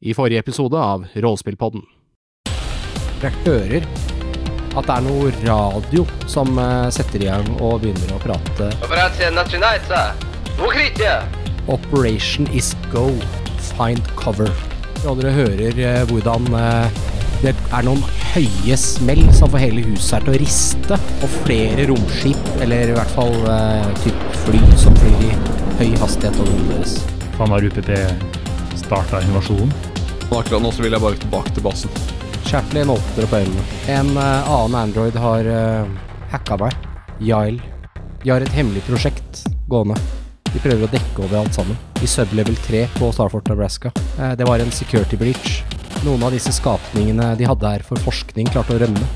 i forrige episode av Rollespillpodden. Jeg hører at det er noe radio som eh, setter i gang og begynner å prate. Operation is go. Find cover. Og dere hører eh, hvordan eh, det er noen høye smell som får hele huset her til å riste, og flere romskip, eller i hvert fall typ fly, som flyr i høy hastighet over hodet deres. Faen, har UPP starta invasjonen? Og akkurat nå så vil jeg bare tilbake til basen. Chaplin åpner opp øynene. En uh, annen android har uh, hacka meg. Yael. De har et hemmelig prosjekt gående. De prøver å dekke over alt sammen. I sublevel 3 på Starfort Nebraska. Uh, det var en security breach. Noen av disse skapningene de hadde her for forskning, klarte å rømme.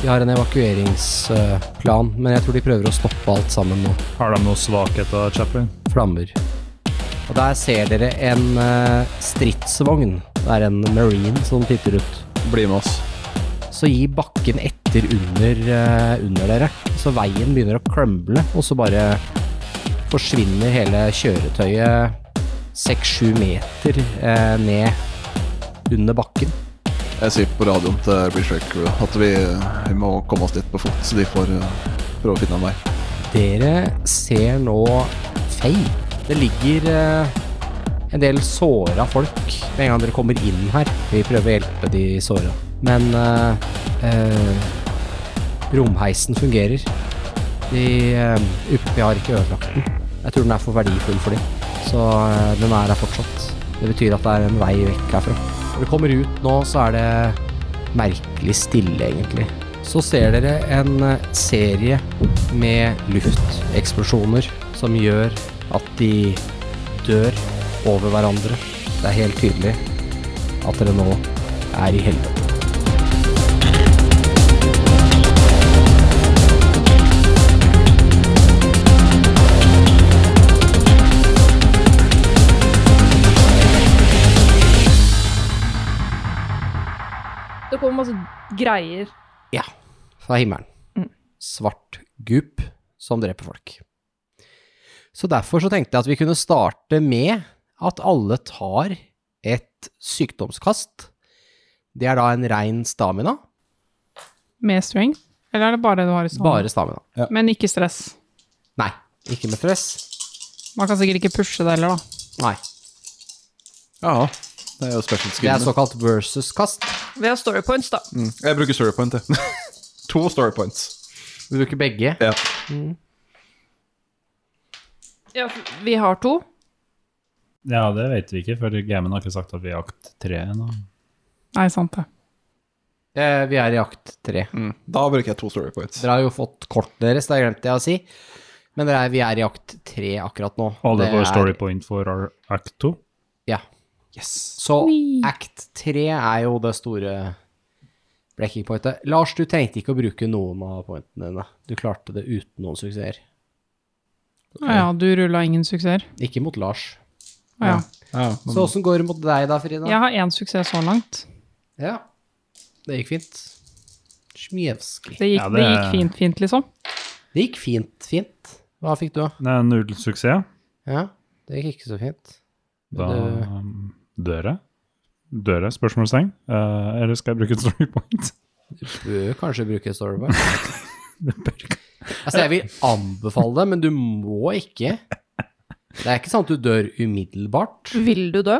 De har en evakueringsplan, men jeg tror de prøver å stoppe alt sammen nå. Har de noe svakhet av Chaplin? Flammer. Og der ser dere en eh, stridsvogn. Er en marine som titter ut. Bli med oss. så gi bakken etter under, eh, under dere. Så veien begynner å crumble, og så bare forsvinner hele kjøretøyet seks-sju meter eh, ned under bakken. Jeg sier på radioen til Bridge Crew at vi, vi må komme oss dit på fot, så de får eh, prøve å finne en vei. Dere ser nå feil. Det ligger eh, en del såra folk med en gang dere kommer inn her. Vi prøver å hjelpe de såra. Men eh, eh, romheisen fungerer. De eh, vi har ikke ødelagt den. Jeg tror den er for verdifull for dem. Så eh, den er her fortsatt. Det betyr at det er en vei vekk herfra. Når dere kommer ut nå, så er det merkelig stille, egentlig. Så ser dere en eh, serie med lufteksplosjoner som gjør at de dør over hverandre. Det er helt tydelig at dere nå er i helvete. Det kommer masse greier. Ja, fra himmelen. Mm. Svart gup som dreper folk. Så derfor så tenkte jeg at vi kunne starte med at alle tar et sykdomskast. Det er da en rein stamina. Med strength? Eller er det bare det du har i stamina? Bare stamina. Men ikke stress. Nei, ikke med stress. Man kan sikkert ikke pushe det heller, da. Nei. Ja, det er jo special Det er såkalt versus-kast. Vi har story points, da. Mm. Jeg bruker story point, jeg. to story points. Du bruker begge. Ja. Ja, vi har to. Ja, det vet vi ikke, for gamen har ikke sagt at vi er akt tre ennå. Nei, sant det. Eh, vi er i akt tre. Mm. Da bruker jeg to story points. Dere har jo fått kortet deres, det glemte jeg å si. Men dere er, vi er i akt tre akkurat nå. Alle Det får er- story point for act 2. Ja. Yes. Så Oi. act 3 er jo det store breaking pointet. Lars, du trengte ikke å bruke noen av pointene dine. Du klarte det uten noen suksesser. Ja, ja, du rulla ingen suksesser. Ikke mot Lars. Ja. Ja, Så åssen går det mot deg da, Frida? Jeg har én suksess så langt. Ja. Det gikk fint. Smjevskij. Det gikk, Ja, det... det- gikk fint, fint, liksom. Det gikk fint, fint. Hva fikk du, da? Det er null suksess. Ja, det gikk ikke så fint. Da Det- um, dør jeg. Dør jeg? Spørsmålstegn. Eh, eller skal jeg bruke et story point? Du bør kanskje bruke storyboard. altså, jeg vil anbefale det, men du må ikke. Det er ikke sånn at du dør umiddelbart. Vil du dø?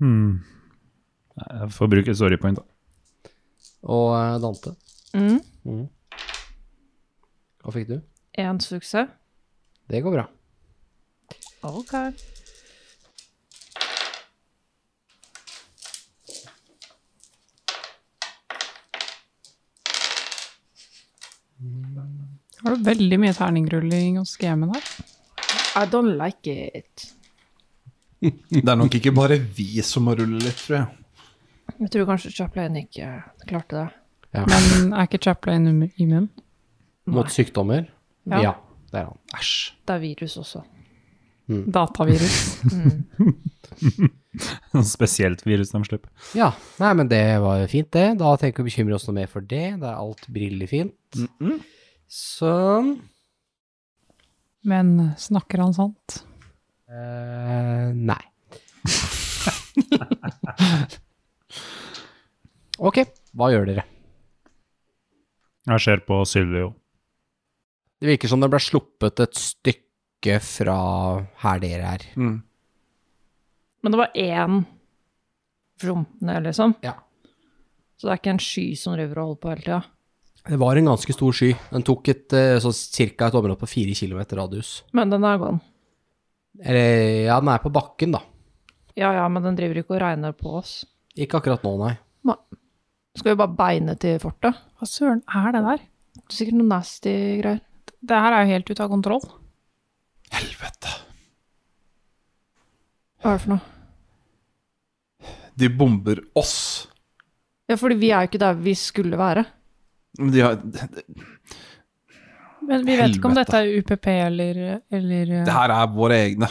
Hmm. Jeg får bruke et story point, da. Og eh, Dante, Mm. hva fikk du? Én suksess. Det går bra. Ok. Har du veldig mye terningrulling hos gamen her? I don't like it. Det er nok ikke bare vi som må rulle litt, tror jeg. Jeg tror kanskje Chaplain ikke klarte det. Ja. Men er ikke Chaplain im- immun? Mot sykdommer? Ja. Ja, det er han. Æsj. Det er virus også. Datavirus. Spesielt virus de slipper. Ja, nei, men det var jo fint, det. Da tenker vi å bekymre oss noe mer for det. Det er alt brillefint. Sånn. Men snakker han sant? Uh, nei. Ok, hva gjør dere? Jeg ser på Sylvio. Det virker som det ble sluppet et stykke fra her dere er. Mm. Men det var én fromtende, liksom. Ja. Så det er ikke en sky som driver og holder på hele tida. Det var en ganske stor sky. Den tok et, eh, cirka et område på fire kilometer radius. Men den er gone. Eller, ja, den er på bakken, da. Ja ja, men den driver ikke og regner på oss. Ikke akkurat nå, nei. Skal vi bare beine til fortet? Hva søren er det der? Det er sikkert noe nasty greier. Det her er jo helt ute av kontroll. Helvete. Hva er det for noe? De bomber oss. Ja, fordi vi er jo ikke der vi skulle være. Men de har Men vi vet ikke om dette er UPP eller, eller Det her er våre egne.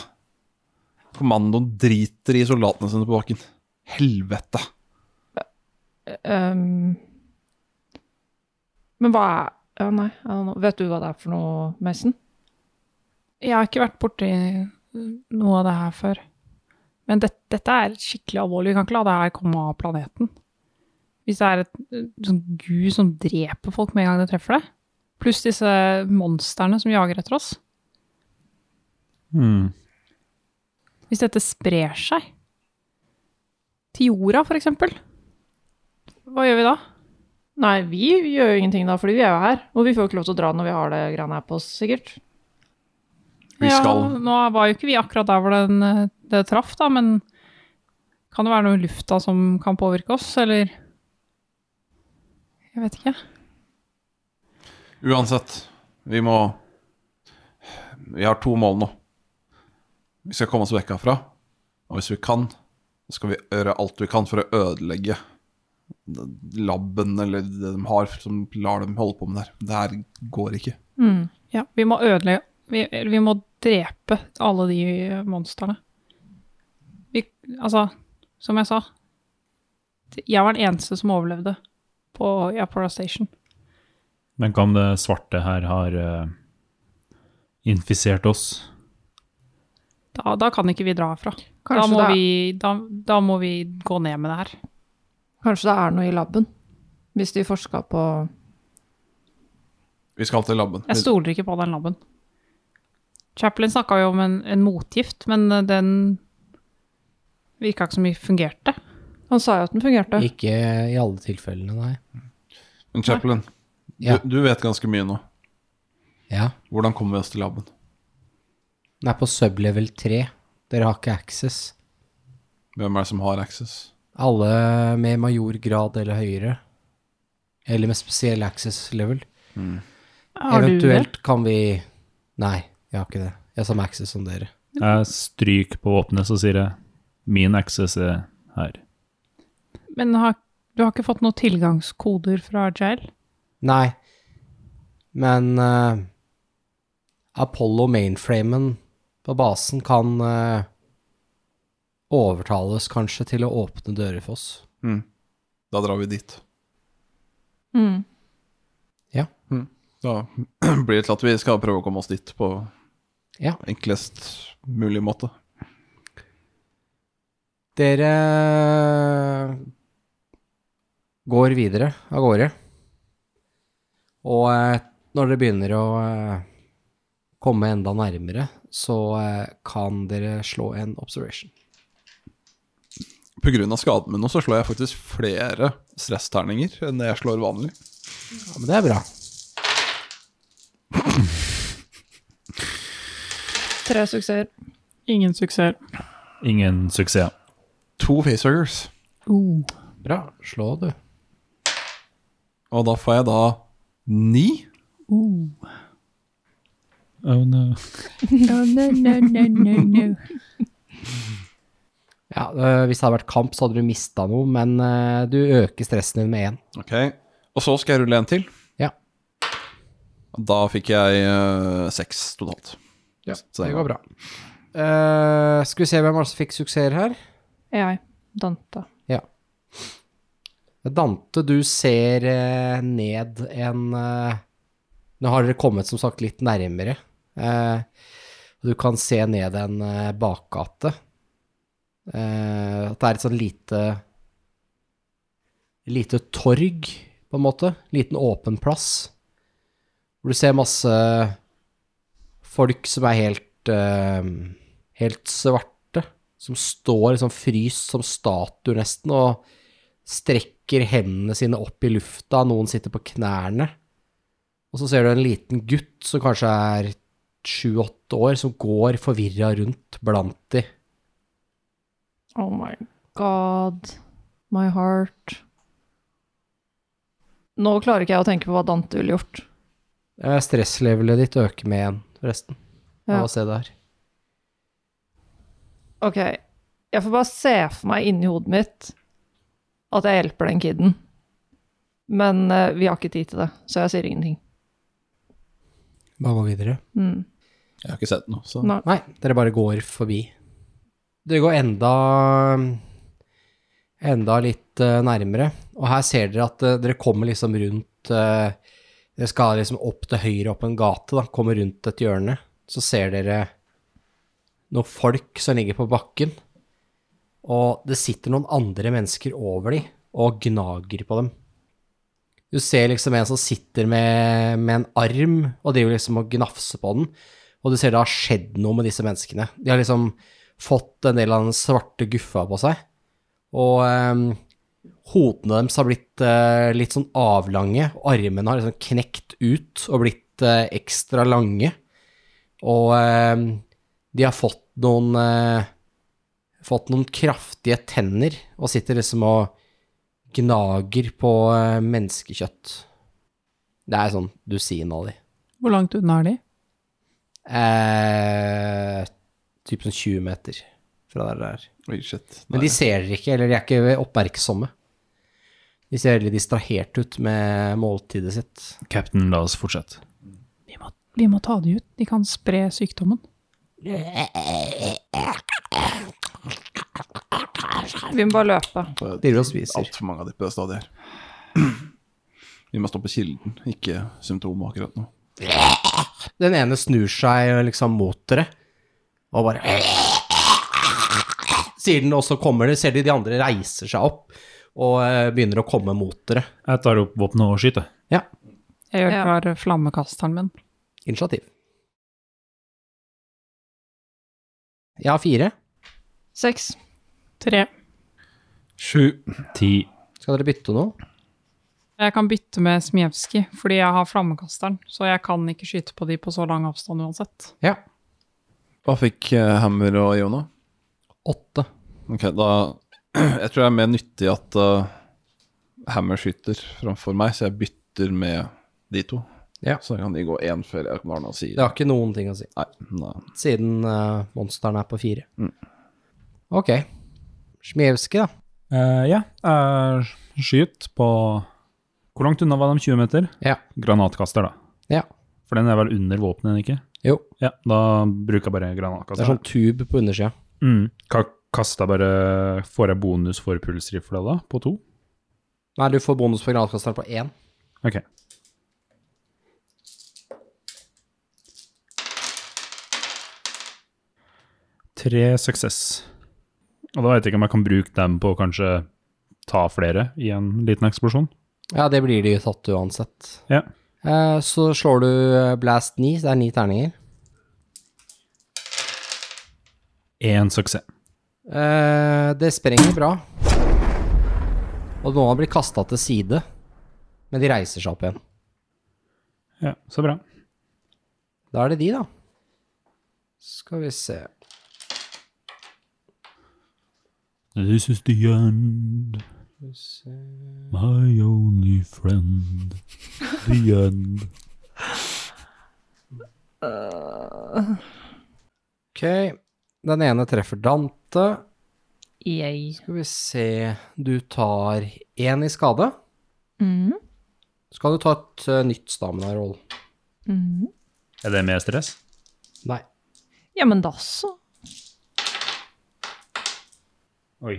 Kommandoen driter i soldatene sine på bakken. Helvete. Um, men hva er Ja, nei, vet du hva det er for noe, Mason? Jeg har ikke vært borti noe av det her før. Men det, dette er skikkelig alvorlig. Vi kan ikke la det her komme av planeten. Hvis det er et eh, sånn gud som dreper folk med en gang det treffer det. Pluss disse monstrene som jager etter oss. Mm. Hvis dette sprer seg til jorda, for eksempel, hva gjør vi da? Nei, vi gjør jo ingenting da, fordi vi er jo her. Og vi får jo ikke lov til å dra når vi har det greiene her på oss, sikkert. Vi skal Ja, nå var jo ikke vi akkurat der hvor den, eh, det traff, da, men kan det være noe i lufta som kan påvirke oss, eller Jeg vet ikke. Uansett, vi må Vi har to mål nå. Vi skal komme oss vekk herfra. Og hvis vi kan, så skal vi gjøre alt vi kan for å ødelegge laben eller det de har, som lar dem holde på med det her. Det her går ikke. Ja, vi må ødelegge vi, vi må drepe alle de monstrene. Vi, altså, som jeg sa Jeg var den eneste som overlevde på Yapora Station. Men hva om det svarte her har uh, infisert oss? Da, da kan ikke vi dra herfra. Da må, er, vi, da, da må vi gå ned med det her. kanskje det er noe i laben. Hvis de forska på Vi skal til laben. Jeg stoler ikke på den laben. Chaplin snakka jo om en, en motgift, men eh, den virka ikke som vi fungerte. Han sa jo at den fungerte. Ikke i alle tilfellene, nei. Men Chaplin, Ja. du, du vet ganske mye nå. Ja. Hvordan kommer vi oss til laben? Den er på sublevel 3. Dere har ikke access. Hvem er det som har access? Alle med majorgrad eller høyere. Eller med spesiell access level. Har du det? Eventuelt kan vi Nei, jeg har ikke det. Jeg har samme access som dere. Jeg stryker på våpenet, så sier jeg min access er her. Men har, du har ikke fått noen tilgangskoder fra jail? Nei, men uh, Apollo mainframen på basen kan uh, overtales kanskje til å åpne dører for oss. Mm. Da drar vi dit. Mm. Da blir det til at vi skal prøve å komme oss dit på Ja. enklest mulig måte. Dere går videre av gårde. Og eh, når dere begynner å eh, komme enda nærmere, så eh, kan dere slå en observation. Av skaden min nå, så slår jeg faktisk flere stressterninger enn jeg slår vanlig. Ja, men det er bra. Tre suksesser. Ingen suksess. Ingen suksess. To facehuggers. Bra. Slå, du. Og da får jeg da ni. Oh no. No, no, no, no, no, no. Ja, øh, hvis det hadde vært kamp, så hadde du mista noe, men øh, du øker stressen din med én. Ok. Og så skal jeg rulle en til. Ja. Da fikk jeg uh, seks totalt. Ja, Så det går bra. Uh, skal vi se hvem som fikk suksesser her? Jeg. Dante. Dante, du ser eh, ned en eh, Nå har dere kommet som sagt litt nærmere. Eh, du kan se ned en bakgate. At det er et sånn lite Lite torg, på en måte. Liten åpen plass. Hvor du ser masse folk som er helt Helt svarte. Som står liksom fryst som statuer, nesten, og strekker hendene sine opp i lufta. Noen sitter på knærne. Og så ser du en liten gutt som kanskje er sju-åtte år, som går forvirra rundt blant de. Oh my god. My heart. Nå klarer ikke jeg å tenke på hva Dante ville gjort. Eh, Stresslevelet ditt øker med én, forresten, Ja. av å se det her. Ok, jeg får bare se for meg inni hodet mitt at jeg hjelper den kiden. Men uh, vi har ikke tid til det, så jeg sier ingenting. Bare gå videre. Mm. Jeg har ikke sett noe, så Nei. Nei, dere bare går forbi. Dere går enda enda litt uh, nærmere, og her ser dere at uh, dere kommer liksom rundt Dere skal liksom opp til høyre opp en gate, da, kommer rundt et hjørne. Så ser dere noen folk som ligger på bakken, og det sitter noen andre mennesker over dem og gnager på dem. Du ser liksom en som sitter med, med en arm og driver liksom og gnafser på den, og du ser det har skjedd noe med disse menneskene. De har liksom fått en del av den svarte guffa på seg, og um, hodene deres har blitt uh, litt sånn avlange, og armene har liksom knekt ut og blitt uh, ekstra lange, og um, de har fått noen eh, fått noen kraftige tenner, og sitter liksom og gnager på eh, menneskekjøtt. Det er sånn dusin av de. Hvor langt unna er de? Eh, typ sånn 20 meter fra der det er. Oi, shit. Men de ser dere ikke, eller de er ikke oppmerksomme. De ser veldig distrahert ut med måltidet sitt. Captain, la oss fortsette. Vi må, vi må ta de ut. De kan spre sykdommen. Vi må bare løpe. Driver og spiser. Altfor mange av de på det stadiet her. Vi må stoppe kilden, ikke symptomet akkurat nå. Den ene snur seg liksom mot dere, og bare Sier den, og så kommer det, ser de de andre reiser seg opp og eh, begynner å komme mot dere. Jeg tar opp våpenet og skyter. Ja, Jeg gjør Ja. klar flammekasteren min. initiativ. Jeg har fire. Seks. Tre. Sju. Ti. Skal dere bytte noe? Jeg kan bytte med Smijevskij, fordi jeg har flammekasteren, så jeg kan ikke skyte på de på så lang avstand uansett. Ja. Hva fikk eh, Hammer og Iona? Åtte. Ok, da Jeg tror det er mer nyttig at eh, Hammer skyter framfor meg, så jeg bytter med de to. Ja. Så kan de gå én før jeg har noe å si. Det har ikke noen ting å si, Nei, nei. siden uh, monsteren er på fire. Mm. Ok. Smjevskij, da. Uh, ja, jeg skyter på Hvor langt unna var de? 20 meter? Ja. Granatkaster, da. Ja. For den er vel under våpenet, ikke? Jo. Ja, da bruker jeg bare granatkaster. Det er sånn tube på undersida. Mm. Ka- Kaster jeg bare Får jeg bonus for pulsrifla, da, på to? Nei, du får bonus på granatkasteren på én. Ok. Tre suksess. Og da vet jeg ikke om jeg kan bruke dem på å kanskje ta flere i en liten eksplosjon. Ja, det blir de tatt uansett. Ja. Eh, så slår du eh, blast ni, så det er ni terninger. Én suksess. Eh, det sprenger bra. Og noen blitt kasta til side, men de reiser seg opp igjen. Ja, så bra. Da er det de, da. Skal vi se This is the end. My only friend. The end. Ok, den ene treffer Dante. Yay. Skal vi se Du tar én i skade. Mm. Så kan du ta et eh, nytt stamina-roll. Mm. Er det mer stress? Nei. Ja, men da så. Oi.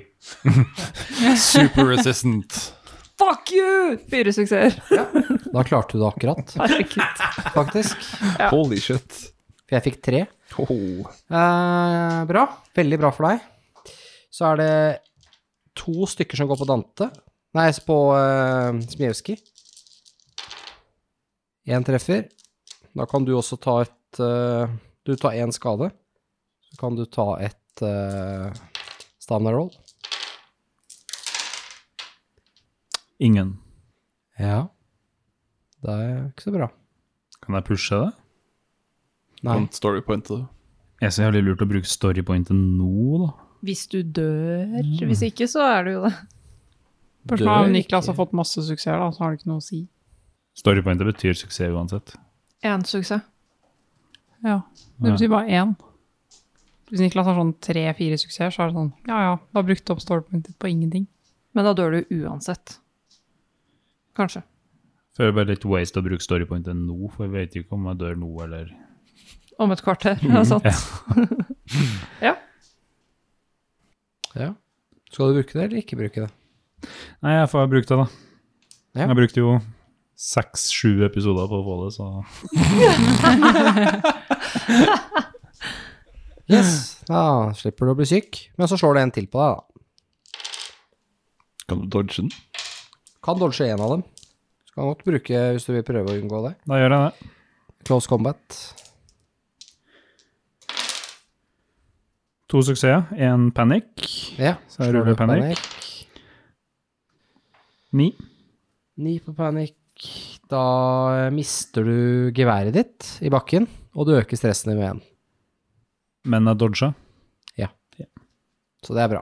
Super resistant. Fuck you! Fire suksesser. Da klarte du det akkurat, Herregud. faktisk. Holy shit. For jeg fikk tre. Oh. Eh, bra. Veldig bra for deg. så er det to stykker som går på Dante. Nei, på uh, Smijewski. Én treffer. Da kan du også ta et eh, Du tar én skade. Så kan du ta et uh, stamina roll. Ingen. Ja. Det er ikke så bra. Kan jeg pushe det? Nei. Kan storypointe det. Jeg ser jævlig lurt å bruke storypointet nå, da. Hvis du dør. Hvis ikke, så er du jo det. Spørsmålet har Niklas har fått masse suksess, da, så har det ikke noe å si. Storypointet betyr suksess uansett. Én suksess. Ja, det betyr bare én. Hvis Niklas har sånn tre-fire suksesser, så er det sånn ja ja, da brukte du opp storypointet på ingenting. Men da dør du uansett. Kanskje. Føler bare litt waste å bruke storypointet nå, for jeg vet ikke om jeg dør nå eller Om et kvarter. Ja, sant. ja. Ja. Skal du bruke det, eller ikke bruke det? Nei, jeg får bruke det, da. Ja. Jeg brukte jo seks-sju episoder på å få det, så Yes. Da slipper du å bli syk. Men så slår det en til på deg, da. Kan du dodge den? Kan dodge en av dem. Så kan godt bruke hvis du vil prøve å unngå det. da gjør jeg det. Close combat. To suksesser, én panic. Ja. Så jeg ruller du panic. Ni. Ni på panic. Da mister du geværet ditt i bakken, og du øker stressen din med én. Men jeg dodga. Så det er bra.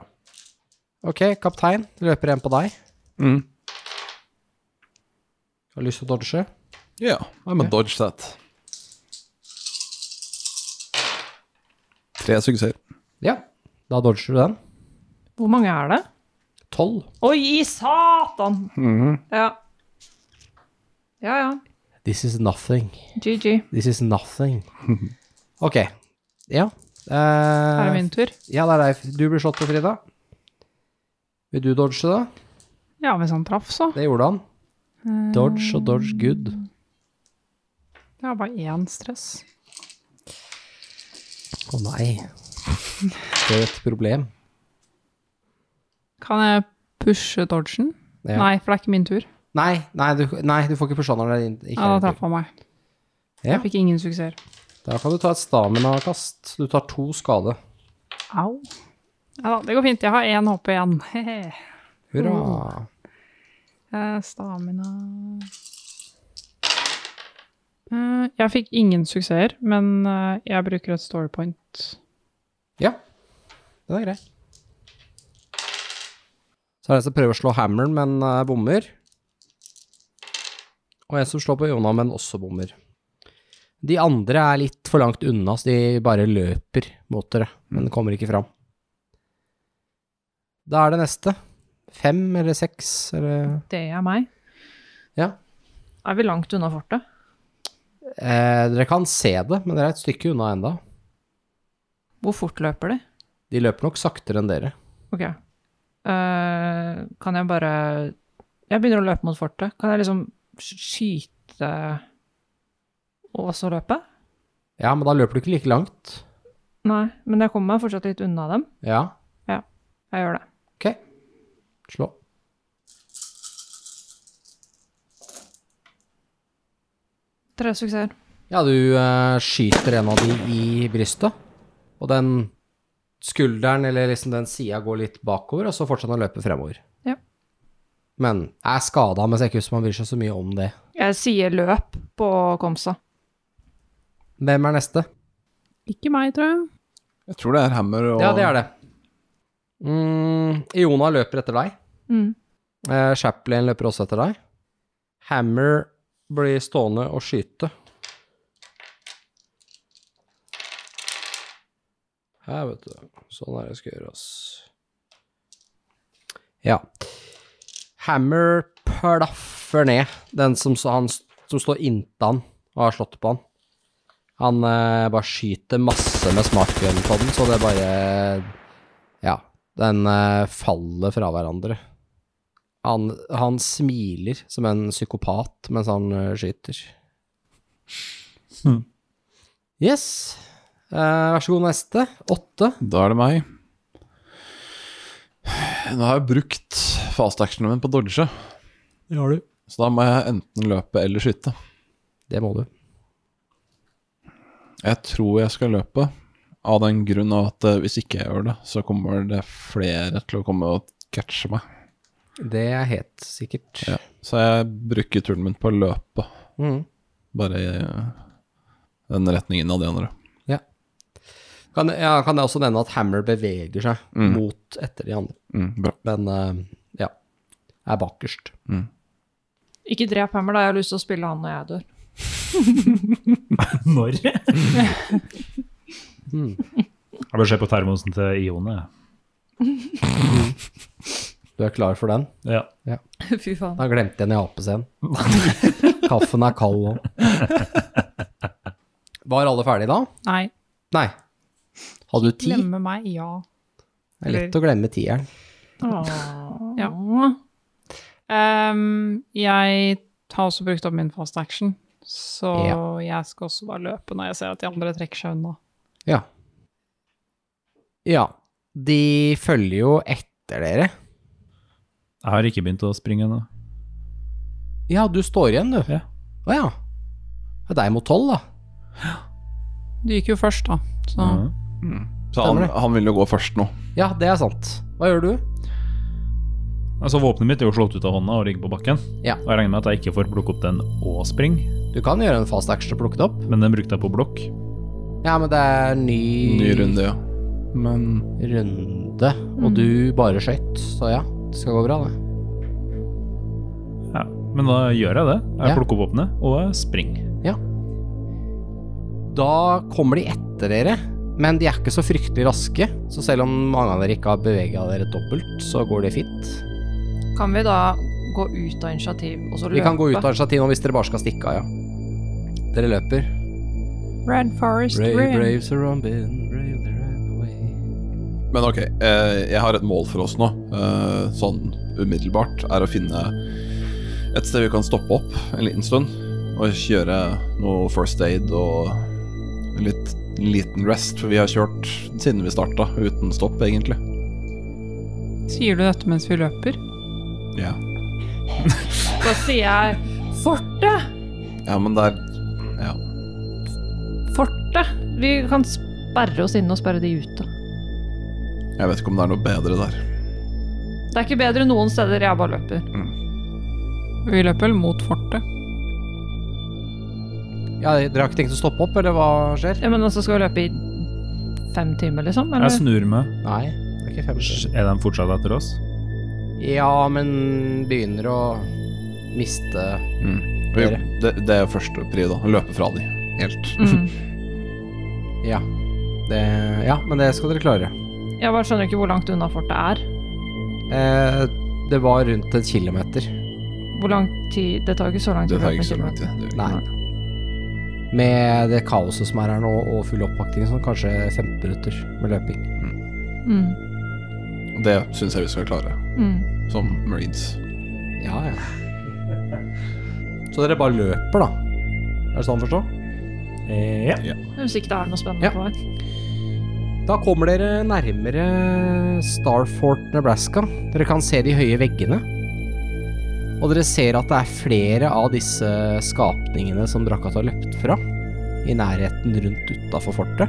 Ok, kaptein. Løper en på deg. Mm. Har lyst til å dodge? Yeah, I'm a dodge that. Tre suksesser. Ja. Da dodger du den. Hvor mange er det? Tolv. Oi, i satan! Ja. Ja, ja. This is nothing. GG. This is nothing. Ok. Ja. Her er det min tur. ja, det er deg. Du blir slått på, Frida. Vil du dodge, da? Ja, hvis han traff, så. Det gjorde han. Dodge og dodge good. Det var bare én stress. Å nei. Det er et problem. Kan jeg pushe dodgen? Ja. Nei, for det er ikke min tur. Nei, nei, du, nei, du får ikke pushe når det ikke Ja, da er traff han meg. Ja. Jeg fikk ingen suksesser. Da kan du ta et stamina-kast. Du tar to skade. Au. Ja da, det går fint. Jeg har én HP igjen. Hurra. Eh, Stamina Eh, Jeg fikk ingen suksesser, men eh, jeg bruker et storypoint. Ja, den er grei. Så er det en som prøver å slå hammeren, men bommer. Og en som slår på Jona, men også bommer. De andre er litt for langt unna, så de bare løper mot dere, men kommer ikke fram. Da er det neste. Fem eller seks, eller Det er meg. Ja. Er vi langt unna fortet? eh, Dere kan se det, men dere er et stykke unna enda. Hvor fort løper de? De løper nok saktere enn dere. Ok. Eh, kan jeg bare Jeg begynner å løpe mot fortet. Kan jeg liksom skyte og så løpe? Ja, men da løper du ikke like langt. Nei, men jeg kommer meg fortsatt litt unna dem. Ja, Ja, Jeg gjør det. ok. Slå. Tre suksesser. Ja, du uh, skyter en av de i brystet, og den skulderen, eller liksom den sida, går litt bakover, og så fortsetter han å løpe fremover. Ja. Men er skada, men ser ikke ut som han bryr seg så mye om det. Jeg sier løp på Komsa. Hvem er neste? Ikke meg, tror jeg. Jeg tror det er hammer og Ja, det er det. Mm, Iona løper etter deg. Mm. Eh, Chaplin løper også etter deg. Hammer blir stående og skyte. Her, vet du. Sånn er det skal gjøres. Ja. Hammer plaffer ned den som, han, som står inntil han og har slått på han. Han eh, bare skyter masse med smartgun på den, så det bare Ja. Den eh, faller fra hverandre. Han, han smiler som en psykopat mens han eh, skyter. Hmm. Yes. Eh, vær så god, neste. Åtte. Da er det meg. Nå har jeg brukt fast actionen min på dodge, Det har du. så da må jeg enten løpe eller skyte. Det må du. Jeg tror jeg skal løpe, av den grunn at eh, hvis ikke jeg gjør det, så kommer det flere til å komme og catche meg. Det er helt sikkert. Ja. Så jeg bruker turen min på å løpe, Mm. bare i eh, den retningen av de andre. Kan, ja, kan jeg også nevne at Hammer beveger seg Mm. mot etter de andre. Mm, bra. Men eh, ja, er bakerst. Ikke drep Hammer, da. Jeg har lyst til å spille han når jeg dør. Når? Jeg bør se på termosen til Ione. Du er klar for den? Ja. Fy faen. Da glemte jeg den i apescenen. Kaffen er kald og Var alle ferdige da? Nei. Nei. Hadde du ti? Glemme meg, ja. Det er lett å glemme tieren. Ja. Um, jeg har også brukt opp min fast action, så Ja. jeg skal også bare løpe når jeg ser at de andre trekker seg unna. Ja. Ja. De følger jo etter dere. Jeg har ikke begynt å springe ennå. Ja, du står igjen, du. Ja. Å ja. Det er deg mot tolv, da. Du gikk jo først, da. Så Mhm. Så han, han vil jo gå først nå. Ja, det er sant. Hva gjør du? Altså, Våpenet mitt er jo slått ut av hånda og ligger på bakken. Ja. Og jeg regner med at jeg ikke får plukke opp den og springe, Du kan gjøre en fast action og plukke det opp. men den brukte jeg på blokk. Ja, men det er ny, Ny runde, ja. Men runde, og du bare skøyt, så ja. Det skal gå bra, det. Ja. Men da gjør jeg det. Jeg Ja. plukker opp våpenet og springer. Ja. Da kommer de etter dere, men de er ikke så fryktelig raske. Så selv om mange av dere ikke har bevega dere dobbelt, så går det fint. Kan vi da gå ut av initiativ og så løpe? Vi kan gå ut av initiativ nå hvis dere bare skal stikke av, ja. Dere løper. Red Forest Brave, Ring. braves are been, bravely ran away. Men ok, eh, jeg har et mål for oss nå, eh, sånn umiddelbart, er å finne et sted vi kan stoppe opp en liten stund, og kjøre noe first aid og en litt, en liten rest, for vi har kjørt siden vi starta, uten stopp egentlig. Sier du dette mens vi løper? Ja, Da sier jeg fortet! ja men der, ja. Fortet! Vi kan sperre oss inne og sperre de ute. Jeg vet ikke om det er noe bedre der. Det er ikke bedre noen steder, jeg bare løper. Vi løper vel mot fortet. Ja, dere har ikke tenkt å stoppe opp, eller hva skjer? Ja, men altså, skal vi løpe i fem timer, liksom? Eller? Jeg snur meg. Nei, det er ikke fem timer. Er de fortsatt etter oss? Ja, men begynner å miste Mm. Dere. det, det er første pri da, løpe fra de, helt. Mm. Ja. Det, ja, men det skal dere klare. Jeg bare skjønner ikke hvor langt unna fortet er. Eh, det var rundt en kilometer. Hvor lang tid Det tar ikke så lang tid. Det tar ikke så lang tid. Nei. Med det kaoset som er her nå, og full oppakting, sånn kanskje 15 minutter med løping. Mm. det. Det syns jeg vi skal klare, Mm. som marines. Ja, ja. Så dere bare løper, da? Er det sånn å forstå? Eh, ja. Hvis ikke det er noe spennende Ja. på vei. Da kommer dere nærmere Starfort, Nebraska. Dere kan se de høye veggene. Og dere ser at det er flere av disse skapningene som Drakat har løpt fra, i nærheten rundt utafor fortet.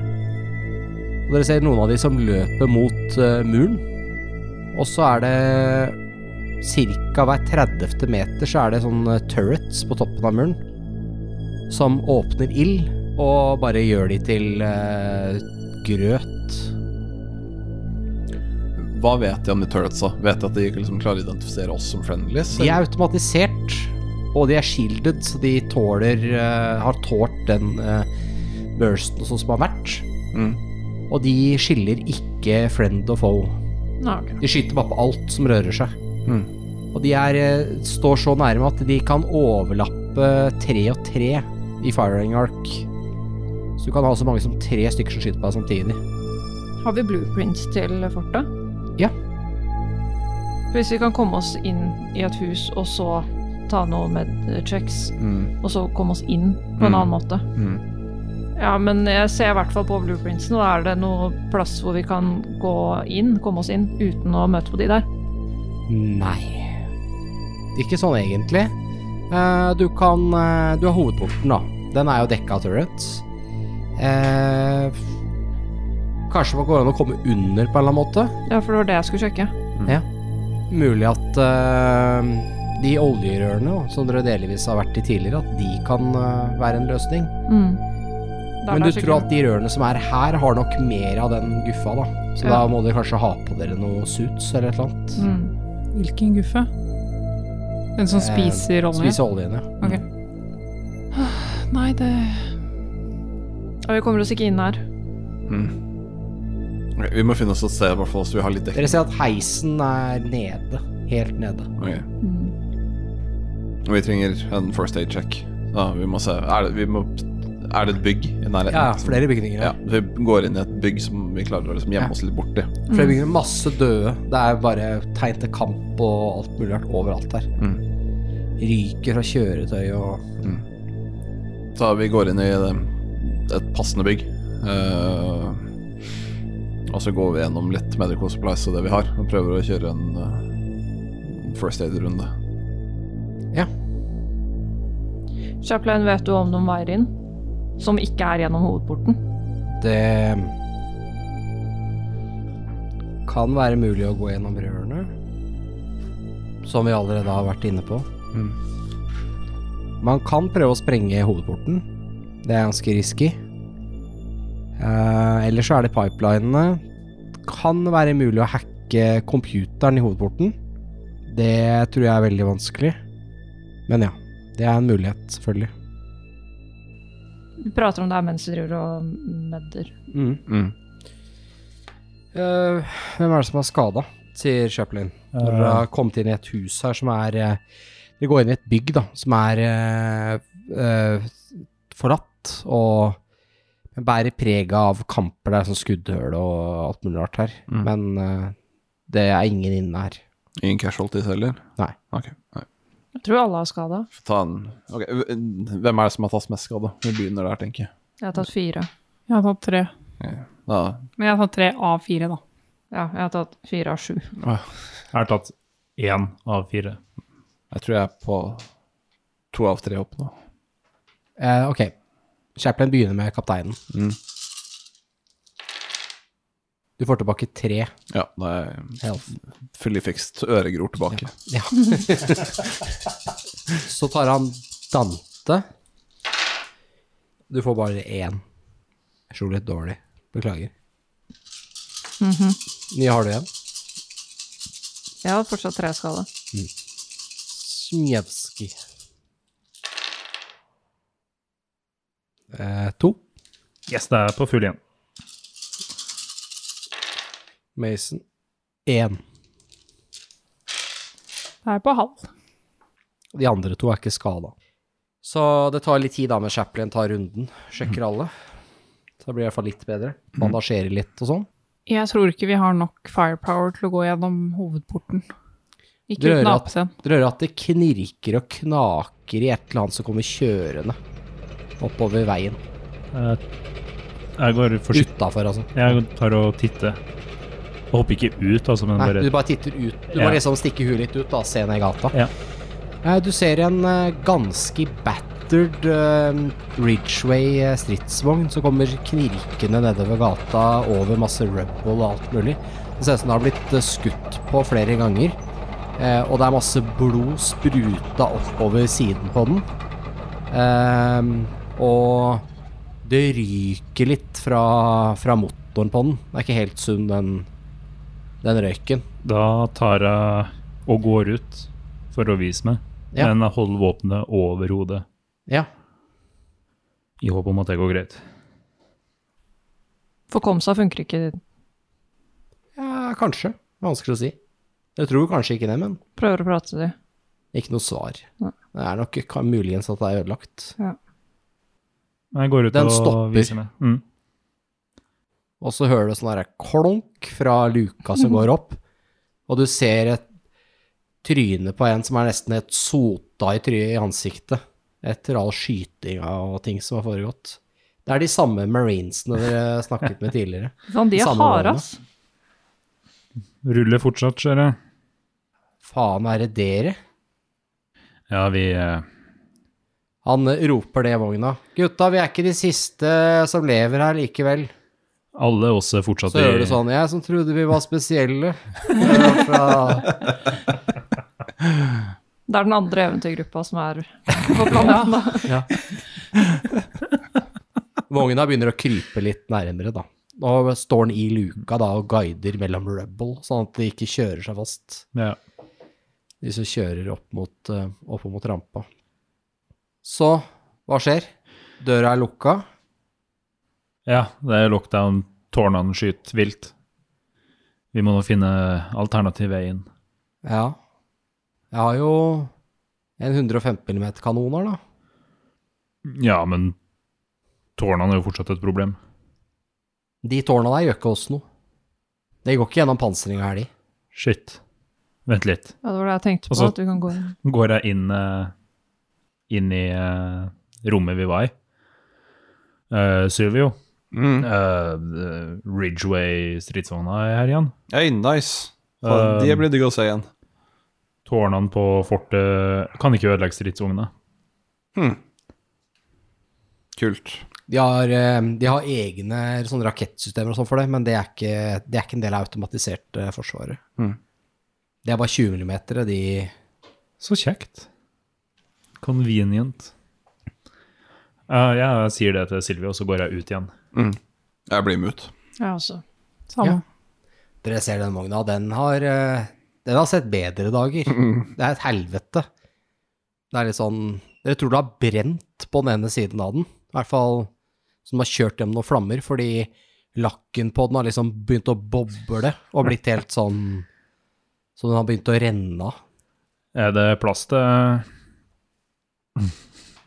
Og dere ser noen av de som løper mot uh, muren. Og så er det ca. hver 30. meter så er det sånne turrets på toppen av muren som åpner ild og bare gjør de til eh, grøt. Hva vet de om de turretsa? Vet de at de ikke liksom klarer å identifisere oss som friendlies? De er automatisert, og de er shielded, så de tåler eh, har tålt den eh, bursten sånn som har vært. Mm. Og de skiller ikke friend og foe. Nei, ok. De skyter bare på alt som rører seg. Mm. Og de er, eh, står så nærme at de kan overlappe tre og tre i firing arc. Så du kan ha så mange som tre stykker som skyter på deg samtidig. Har vi blueprints til fortet? Ja. Hvis vi kan komme oss inn i et hus, og så ta noe med eh, checks, Mm. og så komme oss inn på en Mm. annen måte. Mm. Ja, men jeg ser i hvert fall på blueprintsen, og er det noe plass hvor vi kan gå inn, komme oss inn, uten å møte på de der? Nei. Ikke sånn egentlig. Eh, du kan eh, Du har hovedporten, da. Den er jo dekka av turrets. Eh, kanskje man går an å komme under på en eller annen måte. Ja, for det var det jeg skulle sjekke. Mulig at eh, de oljerørene som dere delvis har vært i tidligere, at de kan eh, være en løsning. Mm. Men du tror at de rørene som er her, har nok mer av den guffa, da. Så Ja. da må dere kanskje ha på dere noe suits eller et eller annet. mm. Hvilken guffe? Den som Eh, spiser olje? Spiser oljen, ja. Okay. Nei, det Ja, vi kommer oss ikke inn her. Mm. Okay, vi må finne oss et sted, i hvert fall, så vi har litt dekning. Dere ser at heisen er nede. Helt nede. Okay. Mm. Vi trenger en first aid check. Ja, vi må se Er det, vi må, er det et bygg i nærheten? Ja, flere bygninger. Ja, vi går inn i et bygg som vi klarer å liksom gjemme Ja. oss litt borti. Flere bygninger, masse døde. Det er bare tegn til kamp og alt mulig rart overalt her. Mm. Ryker fra kjøretøy og Så vi går inn i det, et passende bygg. Uh, og så går vi gjennom litt medical supplies og det vi har, og prøver å kjøre en uh, first aid-runde. Ja. Chaplain, vet du om noen veier inn? Som ikke er gjennom hovedporten? Det kan være mulig å gå gjennom rørene, som vi allerede har vært inne på. Mm. Man kan prøve å sprenge hovedporten. Det er ganske risky. Uh, ellers så er det pipelinene. Kan være mulig å hacke computeren i hovedporten. Det tror jeg er veldig vanskelig. Men ja, det er en mulighet, selvfølgelig. Vi prater om det her mens du driver og medder. Mm. Eh, hvem er det som er skada, sier Chaplin. Når dere har kommet inn i et hus her som er eh, Dere går inn i et bygg da, som er uh, eh, forlatt og bærer preg av kamper. Det er sånn skuddhull og alt mulig rart her. Mm. Men uh, det er ingen inne her. Ingen casualties heller? Nei. Ok, nei. Jeg tror alle har skada. Okay. Ok, hvem er det som har tatt mest skade? Vi begynner der, tenker jeg. Jeg har tatt fire. Jeg har tatt tre. Ja. Men jeg har tatt tre av fire, da. Ja, jeg har tatt fire av sju. Jeg har tatt én av fire. jeg tror jeg er på to av tre opp nå. Eh, ok. Chaplin begynner med kapteinen. Mm. Du får tilbake tre Ja, det er jeg health. fully fixed øregror tilbake. Ja. Så tar han Dante. Du får bare én. Jeg slo litt dårlig. Beklager. Mye har du igjen? Jeg har fortsatt tre skade. Smjevskij. Eh, to. Yes, det er på full igjen. Mason. Én. Det er på halv. De andre to er ikke skada. Så det tar litt tid da med Chaplin tar runden. Sjekker alle. Så det blir i hvert fall litt bedre. Bandasjerer litt og sånn. Jeg tror ikke vi har nok firepower til å gå gjennom hovedporten. Ikke uten at- Dere hører at det knirker og knaker i et eller annet som kommer kjørende oppover veien. Jeg går forsiktig Utafor, altså. Jeg tar og titter. Jeg hopper ikke ut, altså, men Nei, bare du bare titter ut. Du Ja. må liksom stikke huet litt ut da, se ned i gata. Ja. Eh, Du ser en eh, ganske battered eh, Ridgeway eh, stridsvogn som kommer knirkende nedover gata over masse rubble og alt mulig. Det ser ut som det har blitt eh, skutt på flere ganger. Eh, og det er masse blod spruta oppover siden på den. Ehm, og det ryker litt fra, fra motoren på den. Det er ikke helt sunn, den, den røyken. Da tar jeg og går ut for å vise meg, Ja. men jeg holder våpenet over hodet Ja. i håp om at det går greit. For Komsa funker ikke. ja, kanskje. Vanskelig å si. Jeg tror kanskje ikke det, men Prøver å prate til dem. ikke noe svar. Nei. Det er nok muligens at det er ødelagt. Ja. Jeg går ut Den og stopper. viser meg. Mm. Og så hører du sånn derre klonk fra luka som går opp, og du ser et tryne på en som er nesten et sota i trynet i ansiktet etter all skytinga og ting som har foregått. Det er de samme marinesene dere snakket med tidligere. Sånn, de er Samme harde, ass. Ruller fortsatt, ser jeg. faen er det dere? Ja, vi eh, Han roper det i vogna. Gutta, vi er ikke de siste som lever her likevel. Alle oss er fortsatt Så gjør du sånn. Jeg som trodde vi var spesielle. Det Fra Det er den andre eventyrgruppa som er på planeten. da. Vogna begynner å krype litt nærmere, da. Nå står den i luka da og guider mellom rubble, sånn at de ikke kjører seg fast. Ja. De som kjører opp mot, eh, opp mot rampa. Så, hva skjer? Døra er lukka. Ja, det er lockdown. Tårnene skyter vilt. Vi må nå finne alternativ vei inn. Ja. Jeg har jo en 115 mm kanoner, da. Ja, men tårnene er jo fortsatt et problem. De tårna der gjør ikke oss noe. De går ikke gjennom pansringa her, de. Shit. Vent litt. Ja, det var det jeg tenkte på, Også, at du kan gå inn. Går jeg inn, eh, inn i eh, rommet vi var i? Uh, Sylvio, Mm. Uh, Ridgeway-stridsvogna er her igjen. Hey, nice. Faen, Um, de blir digg å se igjen. Tårnene på fortet kan ikke ødelegge stridsvognene. Hmm. Kult. De har, eh, de har egne sånne rakettsystemer og sånn for det, men det er ikke, det er ikke en del av automatisert forsvaret. Mhm. Det er bare 20 mm, de Så kjekt. Convenient. Uh, jeg sier det til Silvio, og så går jeg ut igjen. Mm. Jeg blir med ut. Ja, altså. Samme. Ja. Dere ser den vogna, den har, eh, den har sett bedre dager. Det er et helvete. Det er litt sånn Dere tror det har brent på den ene siden av den. I hvert fall som har kjørt gjennom noen flammer, fordi lakken på den har liksom begynt å boble og blitt helt sånn Så den har begynt å renne av. Er det plass til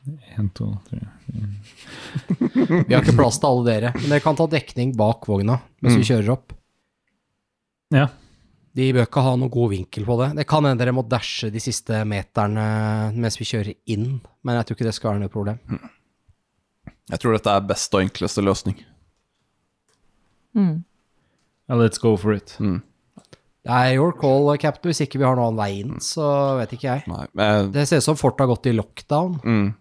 En, to, tre Vi har ikke plass til alle dere, men dere kan ta dekning bak vogna mens vi kjører opp. Ja. De bør ikke ha noen god vinkel på det. Det kan hende dere må dashe de siste meterne mens vi kjører inn, men jeg tror ikke det skal være noe problem. Jeg tror dette er beste og enkleste løsning. Mm. let's go for it. Mm. Det er your call, captain. Hvis ikke vi har noen annen vei inn, så vet ikke jeg. Nei, men, Det ser ut som fortet har gått i lockdown. mm.